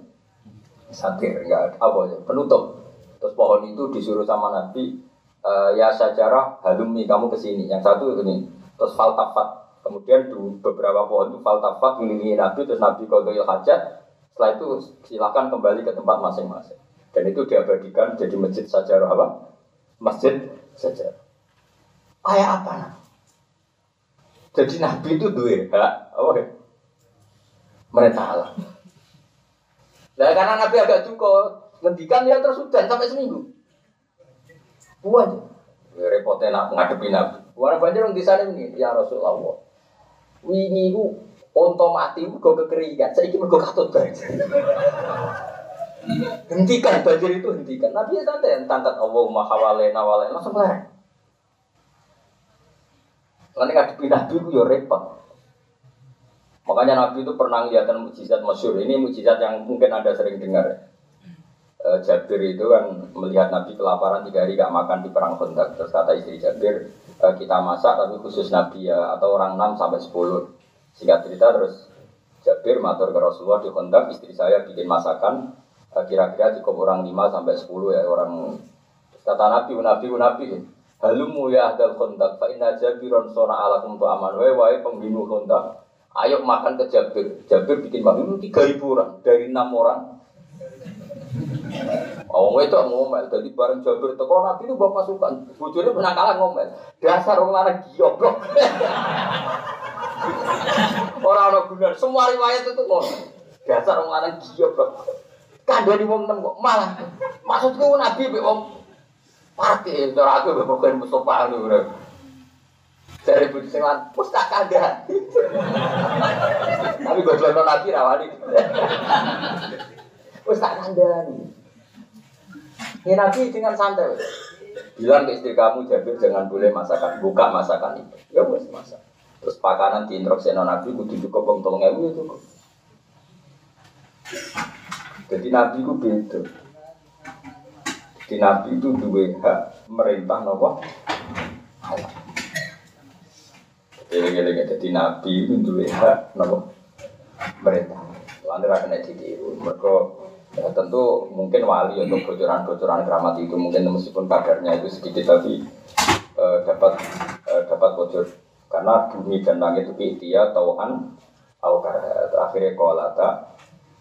Satir nggak ada apa ya penutup. Terus pohon itu disuruh sama nabi e, ya sejarah halumi kamu ke sini yang satu ini terus faltafat. Kemudian di beberapa pohon itu faltafat melindungi nabi terus nabi kodoil hajat setelah itu silakan kembali ke tempat masing-masing dan itu diabadikan jadi masjid sejarah apa masjid sejarah kayak apa nah? jadi nabi itu dua hak oh mereka Allah. Nah karena Nabi agak cukup, ngendikan ya terus hujan sampai seminggu. Buat ya, repotnya nak ngadepi Nabi. Warna banjir yang di sana ini, ya Rasulullah. Wingi ku onto mati kok kekeringan. Saya ingin mergo katut banjir. Hentikan banjir itu hentikan. Nabi ya santai, tangkat Allahumma hawalena walena langsung lah. Nanti ngadepi Nabi ku ya repot. Makanya Nabi itu pernah melihat mujizat masyur. Ini mujizat yang mungkin Anda sering dengar. E, Jabir itu kan melihat Nabi kelaparan tiga hari gak makan di perang Khandaq. Terus kata istri Jabir, e, kita masak tapi khusus Nabi ya atau orang 6 sampai 10. Singkat cerita terus Jabir matur ke Rasulullah di Khandaq, istri saya bikin masakan kira-kira cukup orang 5 sampai 10 ya orang kata Nabi, Nabi, Nabi Halumu ya ahdal Khandaq fa inna Jabiron sona alakum tu aman wa wa pembunuh Khandaq Ayo makan ke Jabir. Jabir bikin tiga ribu orang dari enam orang. Oh, itu ngomel. Jadi bareng Jabir teko Nabi itu bapak pasukan. Pernah kalah ngomel. Dasar orang lanang goblok. Orang-orang benar. Semua riwayat itu ngomel. Dasar orang lanang goblok. Kandani wong nem kok malah. Maksudku Nabi mbek wong Pati, cara aku bukan Mustafa lu, bro. Dari budi sing lan tak kandha. Tapi gue jual nabi rawani. Wis tak kandhani. Ya nabi dengan santai. Bilang ke istri kamu Jabir jangan boleh masakan, buka masakan itu. Ya wes masak. Terus pakanan di introkseno nabi kudu cukup bong tolong ya cukup. Jadi nabi ku beda. Di nabi itu dua hak merintah nopo Eling-eling jadi nabi itu dua hak nopo merintah. Anda akan ditiru. Mereka ya, tentu mungkin wali untuk bocoran-bocoran keramat itu mungkin meskipun kadarnya itu sedikit tapi eh, dapat eh, dapat bocor karena bumi dan langit itu dia tauan au terakhirnya kolata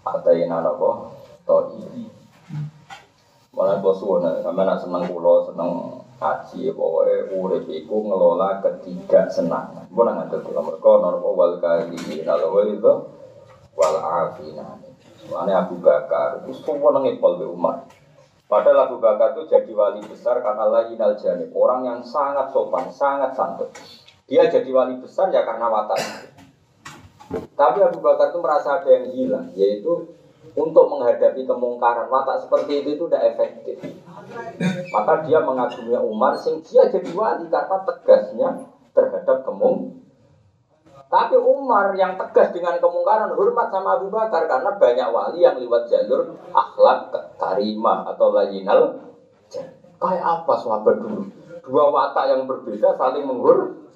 ada yang tadi. Malah bos wona, sama nak seneng pulau seneng haji pokoknya urip iku ngelola ketiga senang mbok nang ngatur kula mergo norma wal kali kalau itu wal afina Soalnya Abu Bakar itu semua nengipol di Umar. Padahal Abu Bakar itu jadi wali besar karena layinal janib. Orang yang sangat sopan, sangat santun. Dia jadi wali besar ya karena watak Tapi Abu Bakar itu merasa ada yang hilang, yaitu untuk menghadapi kemungkaran watak seperti itu itu tidak efektif. Maka dia mengagumi Umar sing dia jadi wali karena tegasnya terhadap kemung. Tapi Umar yang tegas dengan kemungkaran hormat sama Abu Bakar karena banyak wali yang lewat jalur akhlak karimah atau layinal. Kayak apa sahabat dulu? Dua watak yang berbeda saling menghur.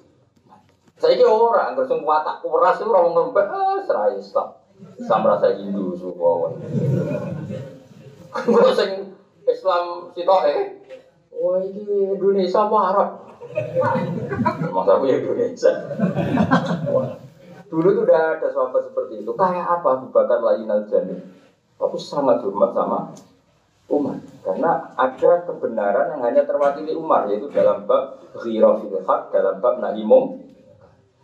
Saya kira orang, nggak watak kuras itu orang ngembek, ah, serai Islam. Islam rasa Hindu, suka. Gue sing Islam eh, Wah ini Indonesia Arab? Masa punya Indonesia. Dulu tuh udah ada sahabat seperti itu. Kayak apa Abu Bakar lain al Tapi sangat hormat sama Umar. Karena ada kebenaran yang hanya terwakili Umar, yaitu dalam bab ghirah dalam bab nahimum.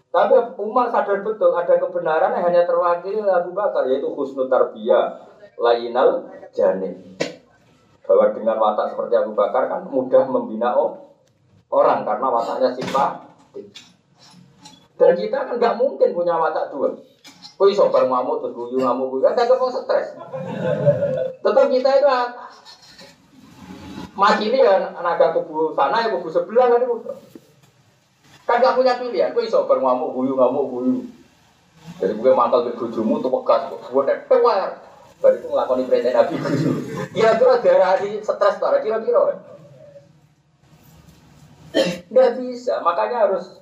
Tapi Umar sadar betul ada kebenaran yang hanya terwakili Abu Bakar, yaitu husnul tarbiyah, lainal janin. Bahwa dengan watak seperti Abu Bakar kan mudah membina orang karena wataknya sifat dan kita kan nggak mungkin punya watak dua. Kau iso bareng ngamuk terus guyu ngamuk guyu? Kan tidak mau stres. Tetap kita itu mati ini ya naga kubu sana ya kubu sebelah kan itu kan gak punya pilihan kau iso bareng ngamuk guyu ngamuk guyu jadi gue mantel ke bujumu tuh pekas gue tewer Baru itu ngelakoni perintah Nabi Kira-kira darah di stres para kira-kira Tidak bisa, makanya harus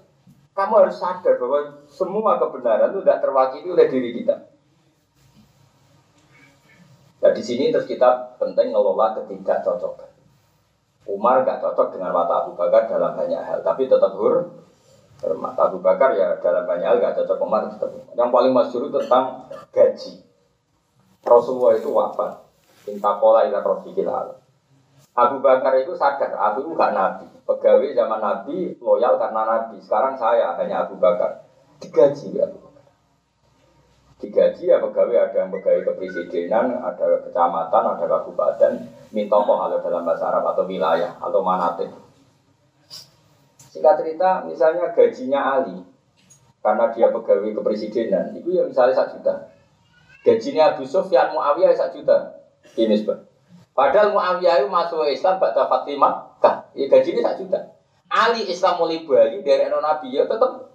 kamu harus sadar bahwa semua kebenaran itu tidak terwakili oleh diri kita. Nah di sini terus kita penting ngelola ketidakcocokan. Umar gak cocok dengan mata Abu Bakar dalam banyak hal, tapi tetap hur. Mata Abu Bakar ya dalam banyak hal gak cocok Umar tetap. Yang paling masyhur tentang gaji. Rasulullah itu wafat. Minta pola ila rofiqil Abu Bakar itu sadar, aku itu gak nabi. Pegawai zaman nabi loyal karena nabi. Sekarang saya hanya Abu Bakar. Digaji ya Abu Bakar. Digaji ya pegawai ada yang pegawai kepresidenan, ada kecamatan, ada kabupaten. Minta kalau dalam bahasa Arab atau wilayah atau manatik. Singkat cerita, misalnya gajinya Ali, karena dia pegawai kepresidenan, itu ya misalnya satu juta. Gajinya Abu Sufyan Muawiyah satu juta. Ini sebab. Padahal Muawiyah itu masuk Islam pada Fatimah. Kah, ya gajinya satu juta. Ali Islam mulai Bali dari Nabi ya tetap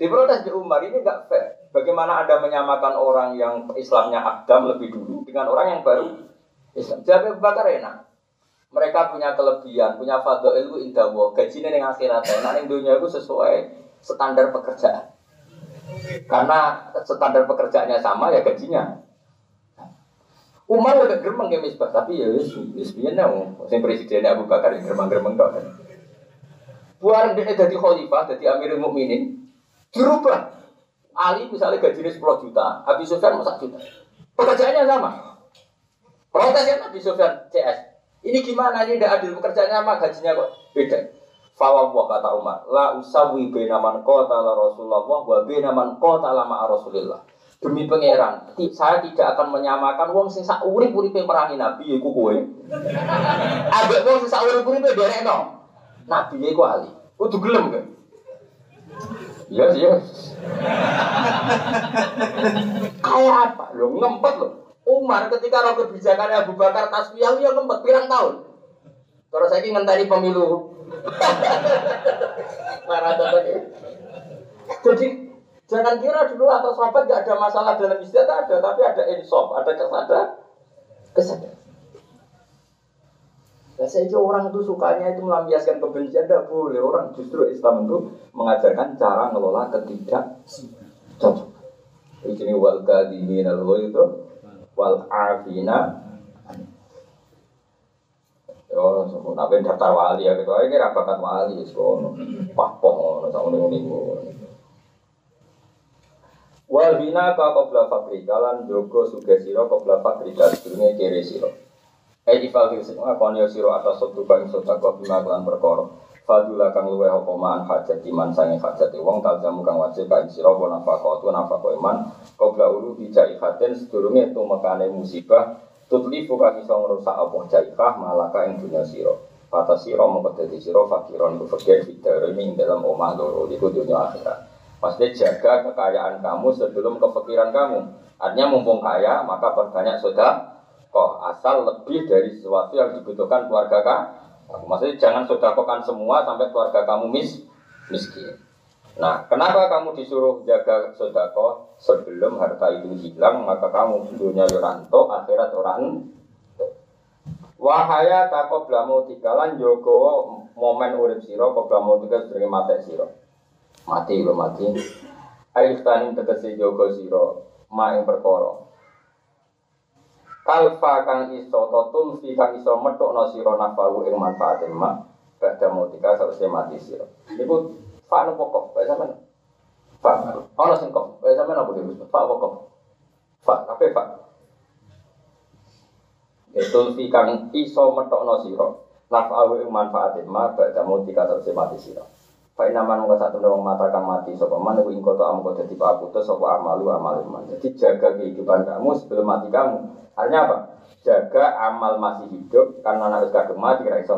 diprotes di Umar ini enggak fair. Bagaimana Anda menyamakan orang yang Islamnya Adam lebih dulu dengan orang yang baru Islam? Jadi bakar enak. Mereka punya kelebihan, punya fadl ilmu indah gajinya yang akhirat. Nah, yang dunia itu sesuai standar pekerjaan. Karena standar pekerjaannya sama ya gajinya. Umar lebih geremeng ya misbah, tapi ya wis wis piye nang sing presiden Abu Bakar yang geremeng-geremeng tok. Buar dia jadi khalifah, jadi Amirul Mukminin, dirubah. Ali misalnya gajinya 10 juta, Abi Sufyan 1 juta. Pekerjaannya sama. Protesnya Nabi Sufyan CS. Ini gimana ini tidak adil pekerjaannya sama gajinya kok beda. Fawwah kata Umar, la usawi bena man qatala Rasulullah wa bena man qatala ma'a Rasulillah. Demi pangeran, saya tidak akan menyamakan wong sing sak urip-uripe merangi Nabi iku kowe. Ambek wong sing sak urip-uripe derekno. Nabi iku ali. Kudu gelem kan? Iya, iya. Kayak apa? Lo ngempet lo. Umar ketika roh kebijakan Abu Bakar tasbih ya ngempet pirang tahun. Terus saya ngenteni pemilu. Marah Jadi jangan kira dulu atau sahabat gak ada masalah dalam istiadat ada, tapi ada insaf, ada kesadaran, kesadaran. Nah, saya itu orang itu sukanya itu melampiaskan kebencian, tidak boleh. Orang justru Islam itu mengajarkan cara ngelola ketidak cocok. Ini wal kadimin al itu wal afina. Yo, sebut apa daftar wali ya gitu. Ini rapakat wali, so, pahpoh, sama ini ini. Wal bina ka qabla fabrika lan jogo sugesiro qabla fabrika sedurunge kiri siro. Eh ifal fil sing ngakoni sira atas sabtu kang sedekah bima kelan. Fadula kang luweh apa man hajat iman sange hajat wong taljamu kang wajib kae sira apa nafaqah tu nafaqah iman qabla ulu bijai haten sedurunge tumekane musibah tutlifu kang iso ngrusak apa jaifah malaka ing sira. Kata sira mongko dadi sira fakiron ku fakir ini ing dalam omah loro iku dunya akhirat. Pasti jaga kekayaan kamu sebelum kefikiran kamu. Artinya mumpung kaya, maka perbanyak sudah kok asal lebih dari sesuatu yang dibutuhkan keluarga kamu. Maksudnya jangan sodakokan semua sampai keluarga kamu mis miskin. Nah, kenapa kamu disuruh jaga sodako sebelum harta itu hilang, maka kamu dunia yoranto, akhirat orang Wahaya tako blamu tikalan joko momen urip siro, kok blamu tiga sebagai mati siro. Mati lo mati. Ayo tanin tegesi joko siro, ma yang perkoro kalfa kang iso totul fi kang iso metokno sira nafahu ing manfaatin ma. Badha mutika sausé mati sira. Iku fa no pokok kaya sampean fa. Ono sing kok? Kaya sampean apa dhewe? Fa pokok fa kabeh fa. Itu fi kang iso metokno sira nafahu ing manfaatin ma badha mutika sausé mati sira Pak Inaman nunggu satu dorong mata kang mati sopo mana gue ingkoto kau jadi pakutus sopo amalu amal iman. Jadi jaga kehidupan kamu sebelum mati kamu. Artinya apa? Jaga amal masih hidup karena harus kadung mati kira iso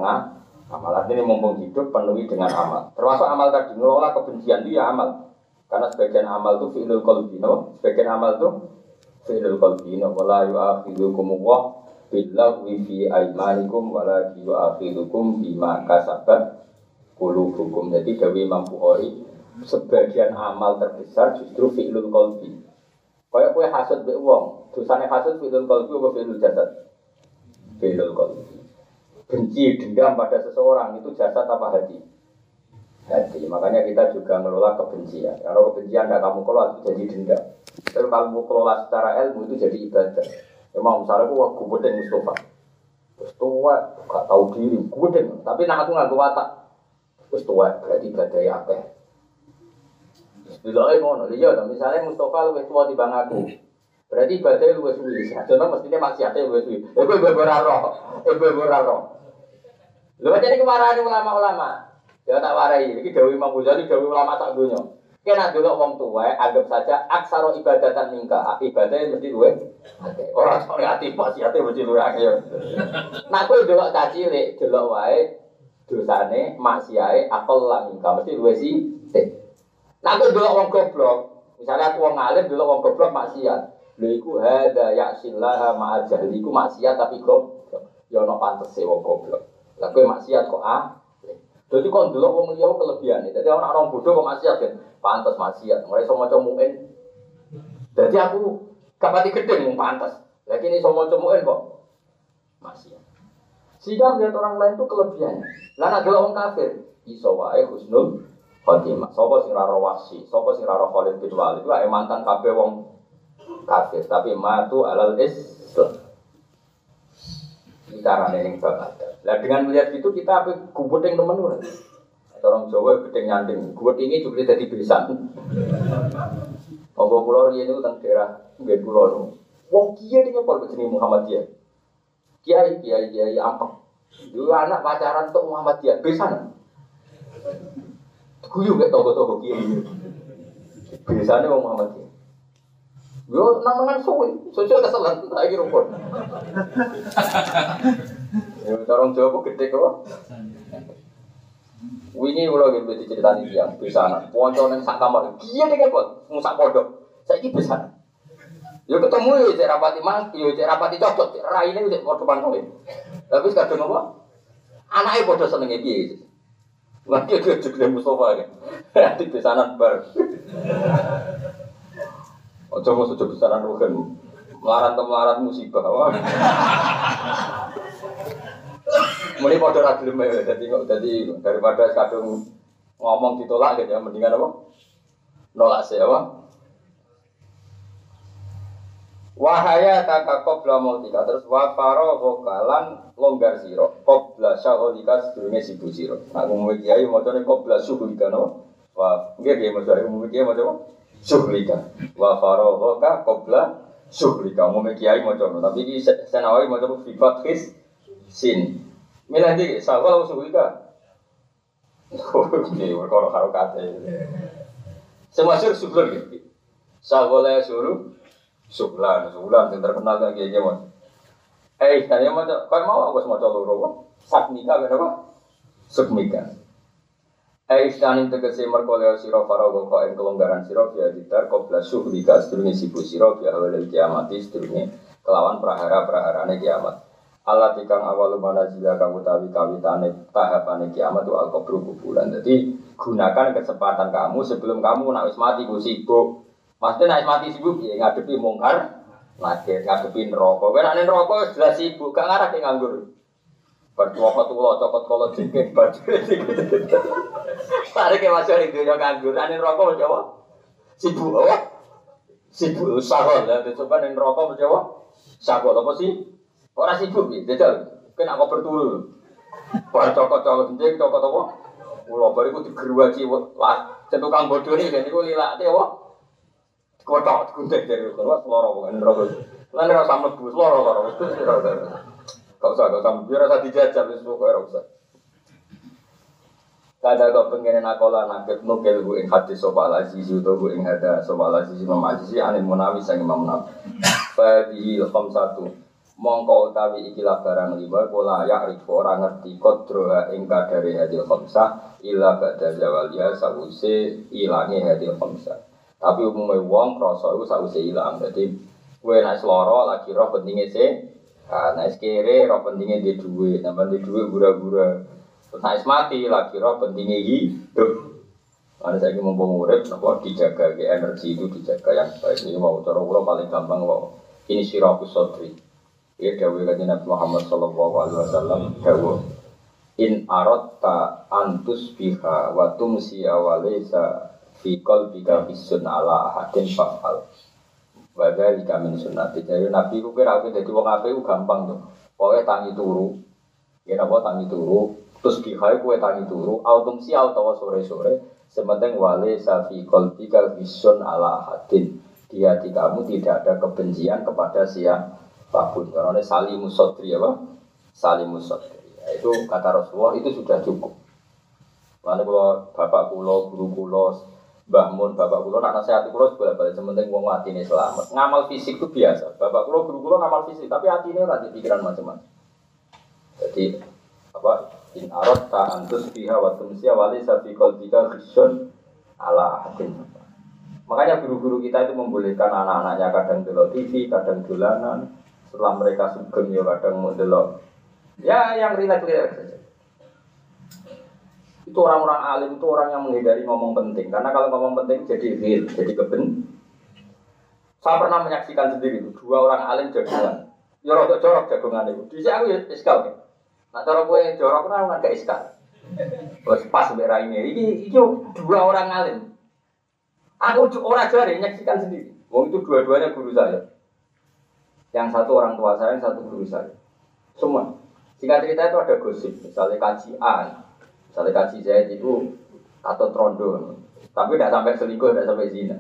amal artinya mumpung hidup penuhi dengan amal. Termasuk amal tadi ngelola kebencian dia ya amal. Karena sebagian amal itu fi'lul qalbi, no? Sebagian amal itu fi'lul qalbi, no? Wala yu'akhidukum Allah billahi fi aimanikum wala yu'akhidukum bima kasabat Kulu hukum jadi Dewi mampu ori sebagian amal terbesar justru fi'lul kolbi. Kayak kue hasud be wong, dosane hasud fi'lul kolbi apa fi'lul jasad? Fi'lul kolbi. Benci dendam pada seseorang itu jasad apa hati? Hati. Makanya kita juga ngelola kebencian. Kalau kebencian tidak kamu kelola itu jadi dendam. Tapi kalau kamu kelola secara ilmu itu jadi ibadah. Emang misalnya aku gue Mustafa. Terus tua, gak tahu diri, gue Tapi nak aku nggak watak. Wis tua berarti badai akeh. Delok ngono, iya to. Misale Mustofa luwih tua bang aku. Berarti badai luwih suwi. Contoh mestine maksiate luwih suwi. Roh. Eh kowe ora roh. Lha jadi kemarahan ulama-ulama. Ya tak warai, iki dawuh Imam Ghazali, dawuh ulama tak donya. Kena dulu wong tua, anggap saja aksaro ibadatan mingka. Ibadahnya mesti luwe. Orang soalnya hati hati mesti luwe. Nah, kowe delok cacilik, delok wae dosane maksiate akal lan ingkang mesti luwe sih. Nah aku delok wong goblok, misalnya aku wong alim delok wong goblok maksiat. Lha iku hada ma'a jahli iku maksiat tapi goblok. Ya ono pantese wong goblok. Lah kowe maksiat kok ah? Jadi kok delok wong liya kelebihan. Jadi orang orang bodoh kok maksiat kan. Pantes maksiat. Mulai iso maca muin. Jadi aku kapati gedeng mung pantes. Lagi ini iso maca kok maksiat. Sehingga melihat orang lain itu kelebihannya. Lah nek orang kafir, iso wae husnul khotimah. Sapa sing ora wasi, sapa sing ora Khalid bin Walid itu mantan kabeh wong kafir, tapi matu alal Islam. Ini caranya yang bakat. Lah dengan melihat itu kita apa yang temen ora. Orang Jawa gedeng nyanting, gubet ini juga jadi besan. Tonggo pulau ini itu tentang daerah Nggak pulau itu. Wong kiai ini apa jenenge Muhammadiyah? Kiai, kiai, kiai ampek. Dulu anak pacaran untuk Muhammadiyah, besan. Guyu gak tonggo-tonggo kiai. Biasanya wong Muhammadiyah. Yo nang mangan suwi, sosial keselan lagi rumput. Ya orang Jawa gede kok. Wingi kula nggih mesti critani tiyang bisa anak. Ponco ning sak kamar. Kiye ning kok musak pondok. Saiki bisa. Yo ketemu yo cek rapati mang, yo cek rapati cocok, cek raine cek padha pantole. Tapi kadang apa? Anake padha senenge piye. Lagi dia juga Mustafa ya. Di pesanan bar. Ojo mau sudah besaran rugen. Melarat ke melarat musibah. Wah. Muni pada ra gelem ya, dadi kok dadi daripada kadung ngomong ditolak gitu ya mendingan apa? Nolak sih apa? Wahaya taka qabla mautika terus wa faro vokalan longgar siro qabla syagholika sedurunge sibu siro. Nah umum kiai macane qabla syughulika no. Wah, nggih nggih maksud umum kiai macam syughulika. Wa faro voka qabla syughulika. Umum kiai macam tapi iki senawi macam fi fathis sin. Milih di syagol atau syughulika? Oke, perkara karo kate. Semua sur syughul gitu. Syagolnya suruh Sublan, Sublan yang terkenal kayak gimana? Eh, tadi mau kau mau aku semua colok robo, sakmika berapa? Sukmika. Eh, istani tegese merkoleo siro farago kau yang kelonggaran siro via ditar kau belas suhlika sedurunge sibu siro via awal kiamati sedurunge kelawan prahara praharane kiamat. Allah tikang awal mana jika kamu tahu kawitane tahapane kiamat itu al kuburan. Jadi gunakan kesempatan kamu sebelum kamu nak mati gue sibuk Maksudnya naik mati sibuk ya ngadepi mungkar, ngadepi ngadepi neraka. Kowe nek neraka jelas sibuk, gak ngarah ki nganggur. Bercokot tulo, cokot kolo jengking, baju Tarik ke masuk di dunia nganggur, ane neraka Jawa. Sibuk apa? Sibuk sahol ya, coba ning neraka Jawa. Sahol apa sih? Orang sibuk ya, jajal. Kena kau berturu. Bar cokot cokot jengking, cokot apa? Ulo bariku digeruaci lah. Tukang bodoh nih, jadi gue lilak apa? Kotok gunting dari keluar seloro bukan rokok. Lan rasa mlebu seloro karo wis ora usah. Gak usah gak usah rasa dijajal wis pokoke ora usah. Kada kau pengen nakola nakit nukel gue ing hati sopa azizi atau gue ing hada sopa azizi imam azizi anil munawi sang imam munawi. Fadihi ilham satu. Mongko utawi ikilah barang lima pola ya riko orang ngerti kodroha ing kadari hadil khamsah illa ba'da zawaliya sawuse ilangi hadil khamsah. Tapi umumnya wong krasa iku sakwise ilang. Dadi kowe nek seloro lagi roh pentingnya sih. Nah, nek kere roh pentingnya di duit, nambah di duit gura-gura. Terus nek mati lagi roh pentingnya hidup. Ada saya mau urip, nopo dijaga ke energi itu dijaga yang baik. Ini mau cara ulo paling gampang mau ini siraku sotri. Ya dawuh kanjeng Nabi Muhammad sallallahu alaihi wasallam dawuh in arotta antus biha wa tumsi awalisa fi qalbika bisun ala ahadin fa'al wa dzalika min sunnati. Jadi nabi ku kira aku dadi wong apik ku gampang tuh pokoke tangi turu. Ya napa tangi turu? Terus bihai kue tangi turu autum si utawa sore-sore sementing wale safi qalbika bisun ala ahadin. Di hati kamu tidak ada kebencian kepada siapa pun karena salimus sodri apa? Salimus sodri. Itu kata Rasulullah itu sudah cukup. Lalu kalau bapak kulo, guru kulo, Mbah Mun, bapak kulo, nak nasihat kulo boleh balik sementing hati ini selamat. Ngamal fisik itu biasa. Bapak kulo, guru kulo ngamal fisik, tapi ini nanti pikiran macam-macam. Jadi apa? In arot ta antus biha wa tumsiya wali sabi qalbika khisyun ala ahadin. Makanya guru-guru kita itu membolehkan anak-anaknya kadang dulu TV, kadang dolanan. Setelah mereka sugeng ya kadang mau Ya yang rileks-rileks saja. Itu orang-orang alim itu orang yang menghindari ngomong penting. Karena kalau ngomong penting jadi real, jadi keben. Saya pernah menyaksikan sendiri itu dua orang alim jagungan. Ya rada jorok jagungan itu. Di sini aku ya iskal. Ya. Nah cara gue jorok kan nggak iskal. Terus pas merah ini, ini itu dua orang alim. Aku orang jari menyaksikan sendiri. Wong itu dua-duanya guru saya. Yang satu orang tua saya, yang satu guru saya. Semua. Singkat cerita itu ada gosip, misalnya kajian, Misalnya kaji Zaid itu atau trondo, tapi tidak sampai selingkuh, tidak sampai zina.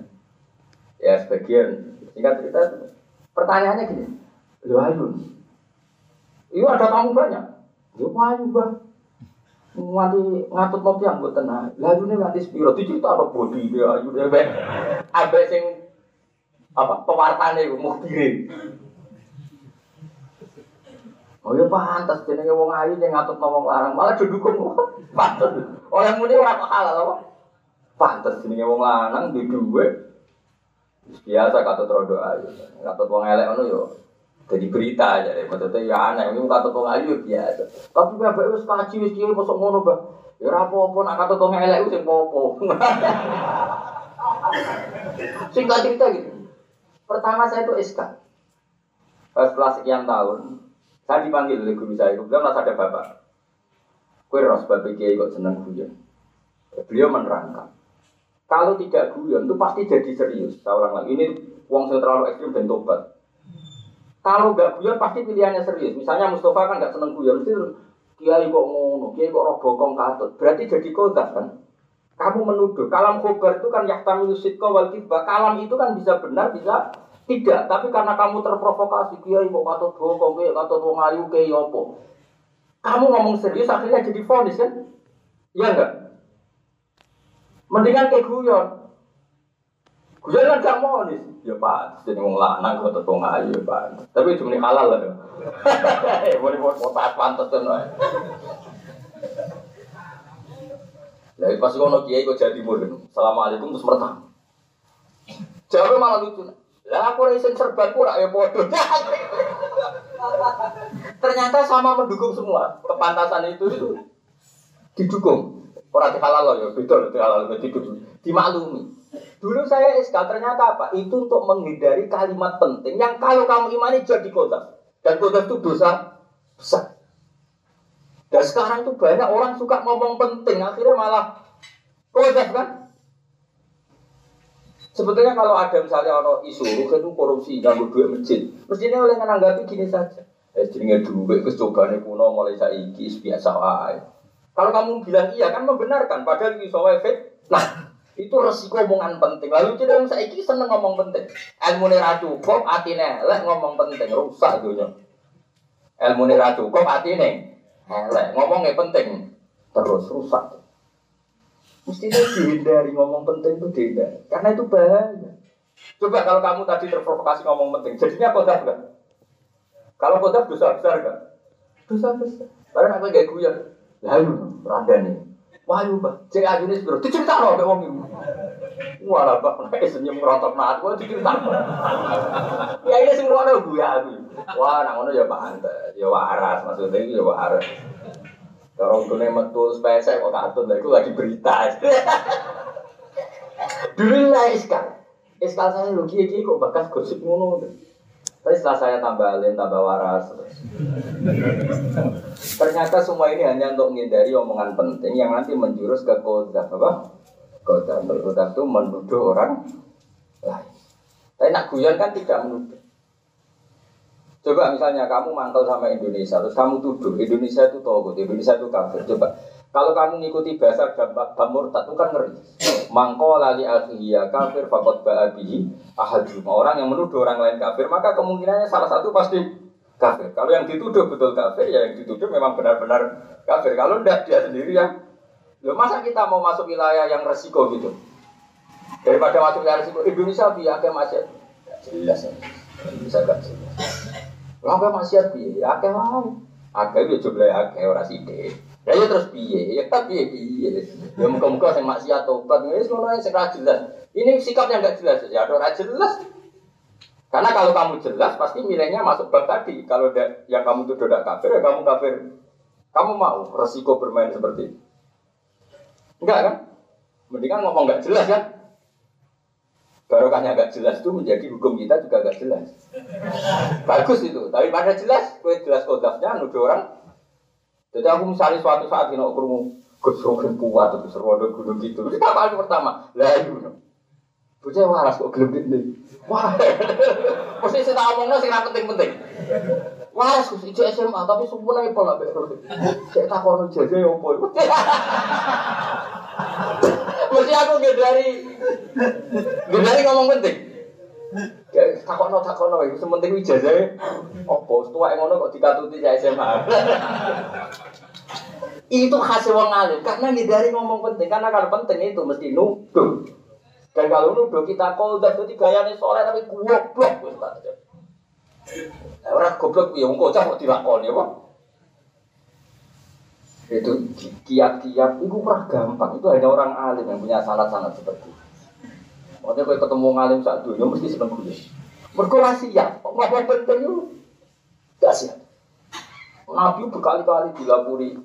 Ya sebagian. Singkat cerita, pertanyaannya gini. Lu ayu. Iya ada tamu banyak. Lu ayu bah. Nganti ngatut mobil yang buat tenang. Lalu ini nganti spiro. Dicerita apa body dia ayu dia. Abe sing apa pewartane mau kirim. Oh ya pantas jenenge wong ayu yang ngatut wong larang malah didukung. Pantas. Oleh muni ora halal apa? Pantas jenenge wong lanang di duwe. Biasa kata rodo ayu. Ngatut wong elek ngono yo jadi berita aja deh, maksudnya ya aneh, ini kata tong ayu biasa. Tapi bapak wis kaji wis kiai masuk ngono. Ya apa-apa nak kata tong elek wis popo. Singkat cerita gitu. Pertama saya itu SK. Setelah sekian tahun, saya dipanggil oleh guru saya. Kemudian masih ada bapak. Kue ros bapak kiai kok seneng guyon. Beliau menerangkan. Kalau tidak guyon itu pasti jadi serius. Seorang lagi ini uang yang terlalu ekstrim dan tobat. Kalau nggak guyon pasti pilihannya serius. Misalnya Mustafa kan nggak seneng guyon, mesti kiai kok ngono, kiai kok roh bokong katut. Berarti jadi kodas kan? Kamu menuduh. Kalam khobar itu kan yahtamilu sidqa wal Kalam itu kan bisa benar, bisa tidak. Tapi karena kamu terprovokasi, kiai kok katut bokong, kiai katut wong ayu, kiai opo. Kamu ngomong serius akhirnya jadi fonis kan? Iya enggak? Mendingan kayak guyon. Guyon kan gak nih. Ya pak, jadi wong lanang kok tetong ayu ya pak. Tapi cuma halal lah. Boleh buat pas pantas tuh Lah pas ngono kiai kok jadi mudun. Assalamualaikum terus mertang. Jawabnya malah lucu. Lah aku isin serban pura ya bodoh. Ternyata sama mendukung semua. Kepantasan itu itu didukung. Orang halal loh ya, betul itu halal didukung. Dimaklumi. Dulu saya SK ternyata apa? Itu untuk menghindari kalimat penting yang kalau kamu imani jadi kota. Dan kota itu dosa besar. Dan sekarang tuh banyak orang suka ngomong penting, akhirnya malah protes kan? Sebetulnya kalau ada misalnya orang isu itu korupsi, ganggu duit masjid, mestinya oleh menanggapi gini saja. Eh, jenenge duit kecobaan kuno mulai saiki biasa wae. Kalau kamu bilang iya kan membenarkan, padahal itu efek. Nah, itu resiko omongan penting. Lalu jadi saya saiki seneng ngomong penting. Ilmu ra cukup, atine elek ngomong penting, rusak dunia. Ilmu ra cukup, atine Elek, ngomongnya penting. Terus rusak. Mestinya dihindari ngomong penting itu dihindari. Karena itu bahaya. Coba kalau kamu tadi terprovokasi ngomong penting, jadinya kodaf kan? Kalau kodaf dosa besar kan? Dosa besar. Karena aku gak guyon. Lalu, rada nih. Wah, pak, cek aja nih sebelum dicerita loh, kayak wong ini. Wah, lah pak, naik senyum merontok naat, gua dicerita. Ya ini semua ada gue. Wah, nak ngono ya pantes, ya waras maksudnya ya waras. Tuh nih metu spesial kok katun, lah itu lagi berita. Dulu lah iskal, iskal saya lu kiai kok bakas gosip ngono. Tapi setelah saya tambah alim, tambah waras. Ternyata semua ini hanya untuk menghindari omongan penting yang nanti menjurus ke kota apa? Kota Kota itu menuduh orang lain. Tapi nak guyon kan tidak menuduh. Coba misalnya kamu mangkal sama Indonesia, terus kamu tuduh Indonesia itu togut, Indonesia itu kafir. Coba kalau kamu ngikuti bahasa bab murtad itu kan ngeri. Mangko lali akhiyya kafir fakot ba'abihi ahaduma. Orang yang menuduh orang lain kafir, maka kemungkinannya salah satu pasti kafir. Kalau yang dituduh betul kafir, ya yang dituduh memang benar-benar kafir. Kalau tidak dia sendiri yang Loh, masa kita mau masuk wilayah yang resiko gitu? Daripada masuk wilayah resiko, Indonesia biar ke masjid. Jelas ya. Bisa gak jelas. Lah masjid biar, akeh mau. Akeh ya jumlah akeh orang sidik. Ya ya terus piye? Ya kan piye piye. Ya muka-muka sing maksiat tobat wis ngono sing ra jelas. Ini sikap yang enggak jelas ya ora jelas. Karena kalau kamu jelas pasti nilainya masuk bab tadi. Kalau yang kamu tuh tidak kafir ya kamu kafir. Kamu mau resiko bermain seperti itu? Enggak kan? Mendingan ngomong enggak jelas kan? Barokahnya enggak jelas itu menjadi hukum kita juga enggak jelas. Bagus itu, tapi pada jelas, kue jelas kodafnya nuduh orang jadi aku misalnya suatu saat ini mau kesuruhan kuat atau serodo gunung gitu. Itu apa pertama? Lah itu. Bocah waras kok gelem ini. Wah. Mesti saya tak omongno sing penting-penting. Waras kok itu SMA tapi semuanya pola betul. Saya tak kono jaga ya opo. Mesti aku dari dari ngomong penting. Kayak takono takono itu sementing ijazah. Opo tua yang ngono kok dikatuti saya SMA. itu hasil wong alim karena ngindari ngomong penting karena kalau penting itu mesti nuduh. Dan kalau nuduh kita kodak itu gayanya soleh tapi goblok Orang goblok ya wong kocak kok dilakoni apa? Itu kiat-kiat itu pernah gampang. Itu hanya orang alim yang punya sanat-sanat seperti itu. Makanya kalau ketemu ngalim saat dunia mesti seneng gue. Mereka siap, ngomong penting itu gak siap. Nabi berkali-kali dilapuri,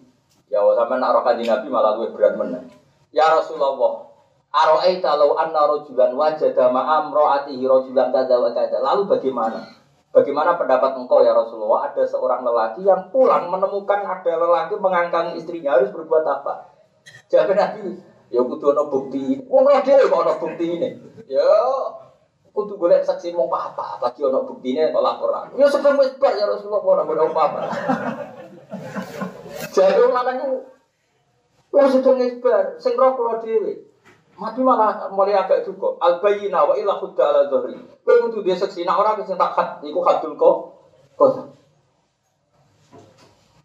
ya sampai nak roh Nabi malah gue berat mana. Ya Rasulullah, Aro'aita law anna rojulan wajada ma'am ro'atihi wa tada. Lalu bagaimana? Bagaimana pendapat engkau ya Rasulullah? Ada seorang lelaki yang pulang menemukan ada lelaki mengangkang istrinya harus berbuat apa? Jawab Nabi, Ya kudu ana bukti. Wong ora dhewe kok ana bukti ini. Ya kudu golek saksi mau apa lagi ana buktine kok laporan. Ya sebelum wis ya Rasulullah ora ono apa-apa. Jadi lanang ku wong sedeng wis bar, sing roh kula dhewe. Mati malah mulai agak juga. Al bayyina wa ila khudda ala. Kowe kudu dia saksi nek ora sing tak khat iku hadul kok.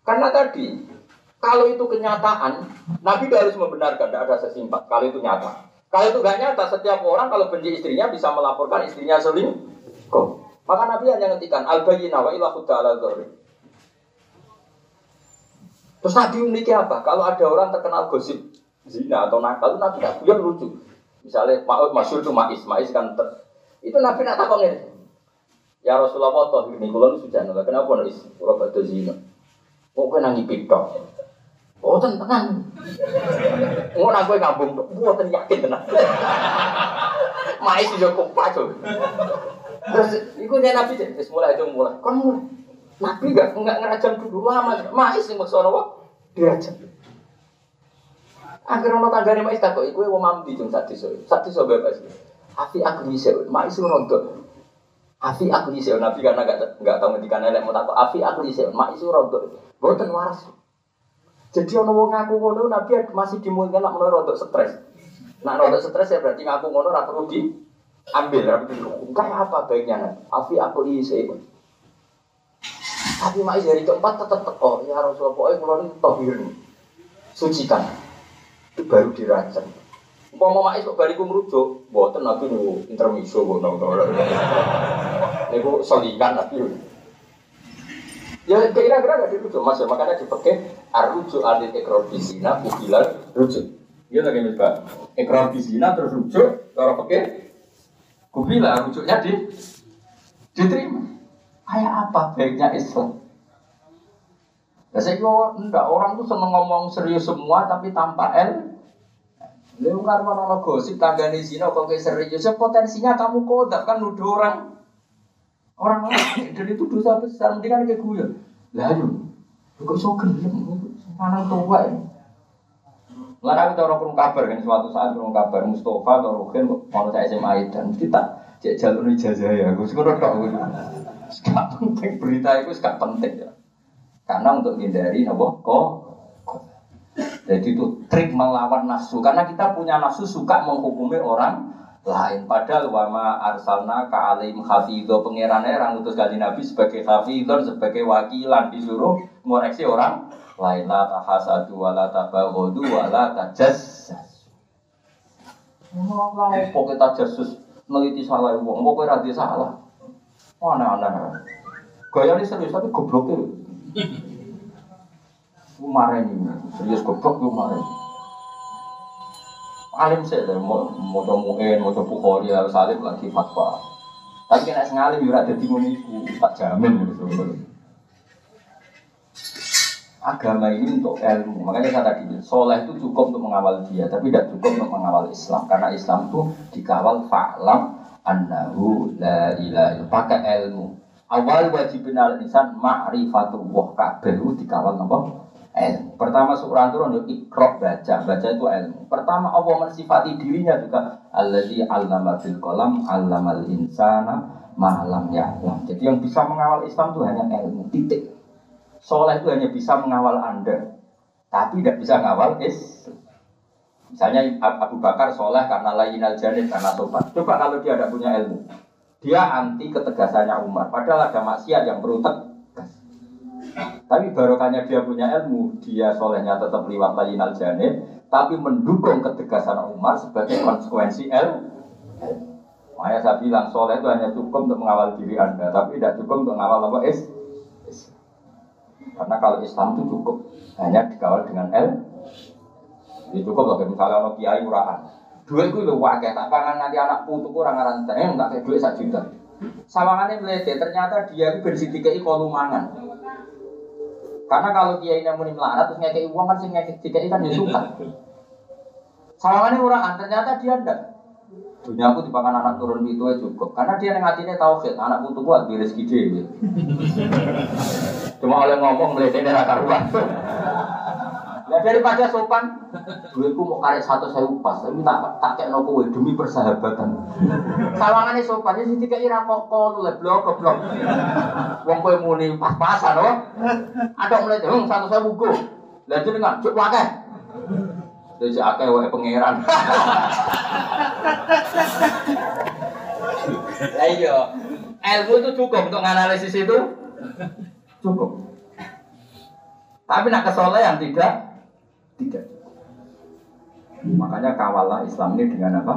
Karena tadi kalau itu kenyataan, Nabi harus membenarkan, tidak ada sesimpat. Kalau itu nyata. Kalau itu gak nyata, setiap orang kalau benci istrinya bisa melaporkan istrinya selingkuh. Maka Nabi hanya ngetikan, al-bayyina wa ila ala Terus Nabi uniknya apa? Kalau ada orang terkenal gosip zina atau nakal, Nabi tidak boleh lucu. Misalnya Pak Masyur itu Mais, Mais kan ter... itu Nabi nak takut Ya Rasulullah, toh ini kalau sudah nolak, kenapa nulis? Kalau batu zina, mau kena ngipidok. Oh tenang. Ngono aku ngambung, buatan yakin tenang. Mais juga kompak tuh. Terus iku nabi wis mulai itu mulai. Kon mulai. Nabi enggak enggak ngerajam dulu lama. Mais sing maksud apa? Dirajam. Akhirnya ono tanggane mais takok iku wong mamdi jeng sak desa. Sak desa bebas. Afi aku bisa, mais rontok. Afi aku bisa, Nabi karena enggak enggak tahu ngendikan elek mau takok. Afi aku bisa, mais rontok. Boten waras. Jadi ono wong ngaku ngono Nabi masih dimungkinkan nak menawa rodok stres. Nak rodok stres ya berarti ngaku ngono diambil, ora perlu. Kayak apa baiknya? Afi aku isi. Tapi mai dari keempat tetap teko ya Rasulullah pokoknya kalau ini tohir sucikan itu baru dirancang. Mau mais kok bariku merujuk, buatan nabi nu intermiso, buatan Niku selingan nabi. Ya kira-kira gak dirujuk mas, ya, makanya dipakai arujuk alit ekor bisina rujuk. Iya lagi mbak, ekor bisina terus rujuk, kalau pakai kubila rujuknya di diterima. Kayak apa baiknya Islam? Ya saya kira enggak orang tuh seneng ngomong serius semua tapi tanpa L. Lalu kan mana gosip tangga di sini kok serius, ya potensinya kamu kodak kan nuduh orang Orang lain dan itu dosa besar, mendingan kayak gue. Yo, kok iso gelem mana tua ini. Lalu kita orang kurung kabar kan suatu saat kurung kabar Mustafa atau Rukin mau saya SMA dan kita cek jalur ijazah ya, gue sekarang tak gue. Sekarang penting berita itu sekarang penting ya. Karena untuk menghindari nabo kok jadi itu trik melawan nafsu karena kita punya nafsu suka menghukumi orang lain. Padahal wama arsalna ka alim hafidho pangeran orang utus kali Nabi sebagai hafidhon sebagai wakilan disuruh ngoreksi orang lain la tahasadu wa la tabaghadu wa la tajassus. Mau kok kita jasus neliti salah wong, kok ora salah. Aneh-aneh. Gaya ini serius tapi goblok itu. Kemarin ini serius goblok kemarin alim sih mau mau muin, mau bukhori, harus alim lagi fatwa. Tapi kena sengalim juga ada bingung itu, tak jamin gitu. Agama ini untuk ilmu, makanya saya tadi soleh itu cukup untuk mengawal dia, tapi tidak cukup untuk mengawal Islam, karena Islam itu dikawal fa'lam annahu la ilaha pakai ilmu. Awal wajib al insan ma'rifatullah kabeh dikawal napa? Ilmu. Pertama surah turun untuk ikrok baca, baca itu ilmu. Pertama Allah mensifati dirinya juga alladzi 'allama bil qalam 'allamal insana malam ya'lam. Jadi yang bisa mengawal Islam itu hanya ilmu, titik. Soleh itu hanya bisa mengawal Anda, tapi tidak bisa mengawal Islam. Misalnya Abu Bakar soleh karena lain al karena sopan. Coba kalau dia tidak punya ilmu, Dia anti ketegasannya Umar. Padahal ada maksiat yang tegas. Tapi barokahnya dia punya ilmu, dia solehnya tetap liwat lain al tapi mendukung ketegasan Umar sebagai konsekuensi ilmu. Makanya saya bilang soleh itu hanya cukup untuk mengawal diri anda, tapi tidak cukup untuk mengawal apa is. Karena kalau Islam itu cukup hanya dikawal dengan L. Jadi cukup loh, misalnya orang kiai murahan. Dua itu lo wakil, tak pangan nanti anak putu kurang ngaran tanya, nggak kayak duit satu juta. Sawangannya melete, ternyata dia itu bersih tiga kolu mangan. Karena kalau kiai yang muni melarat terus ngekei uang kan sih ngekei kan dia suka. Sawangannya murahan, ternyata dia enggak. Dunia aku dipakan anak turun itu ya cukup. Karena dia yang hatinya tauhid, anak putu kuat di rezeki dia. Cuma oleh ngomong ini raka ruang. Ya daripada sopan, duitku mau karek satu saya upas, tapi tak tak kayak no kue demi persahabatan. Sawangannya sopan, ini tiga ira koko, lu blok blok. Wong kue muni pas-pasan loh. Ada mulai dong satu saya buku. Lanjut dengan cuk wakeh. Jadi akeh wae pangeran. Lah iya, ilmu itu cukup untuk menganalisis itu. Cukup. Tapi nak kesolehan tidak tidak. Makanya kawallah Islam ini dengan apa?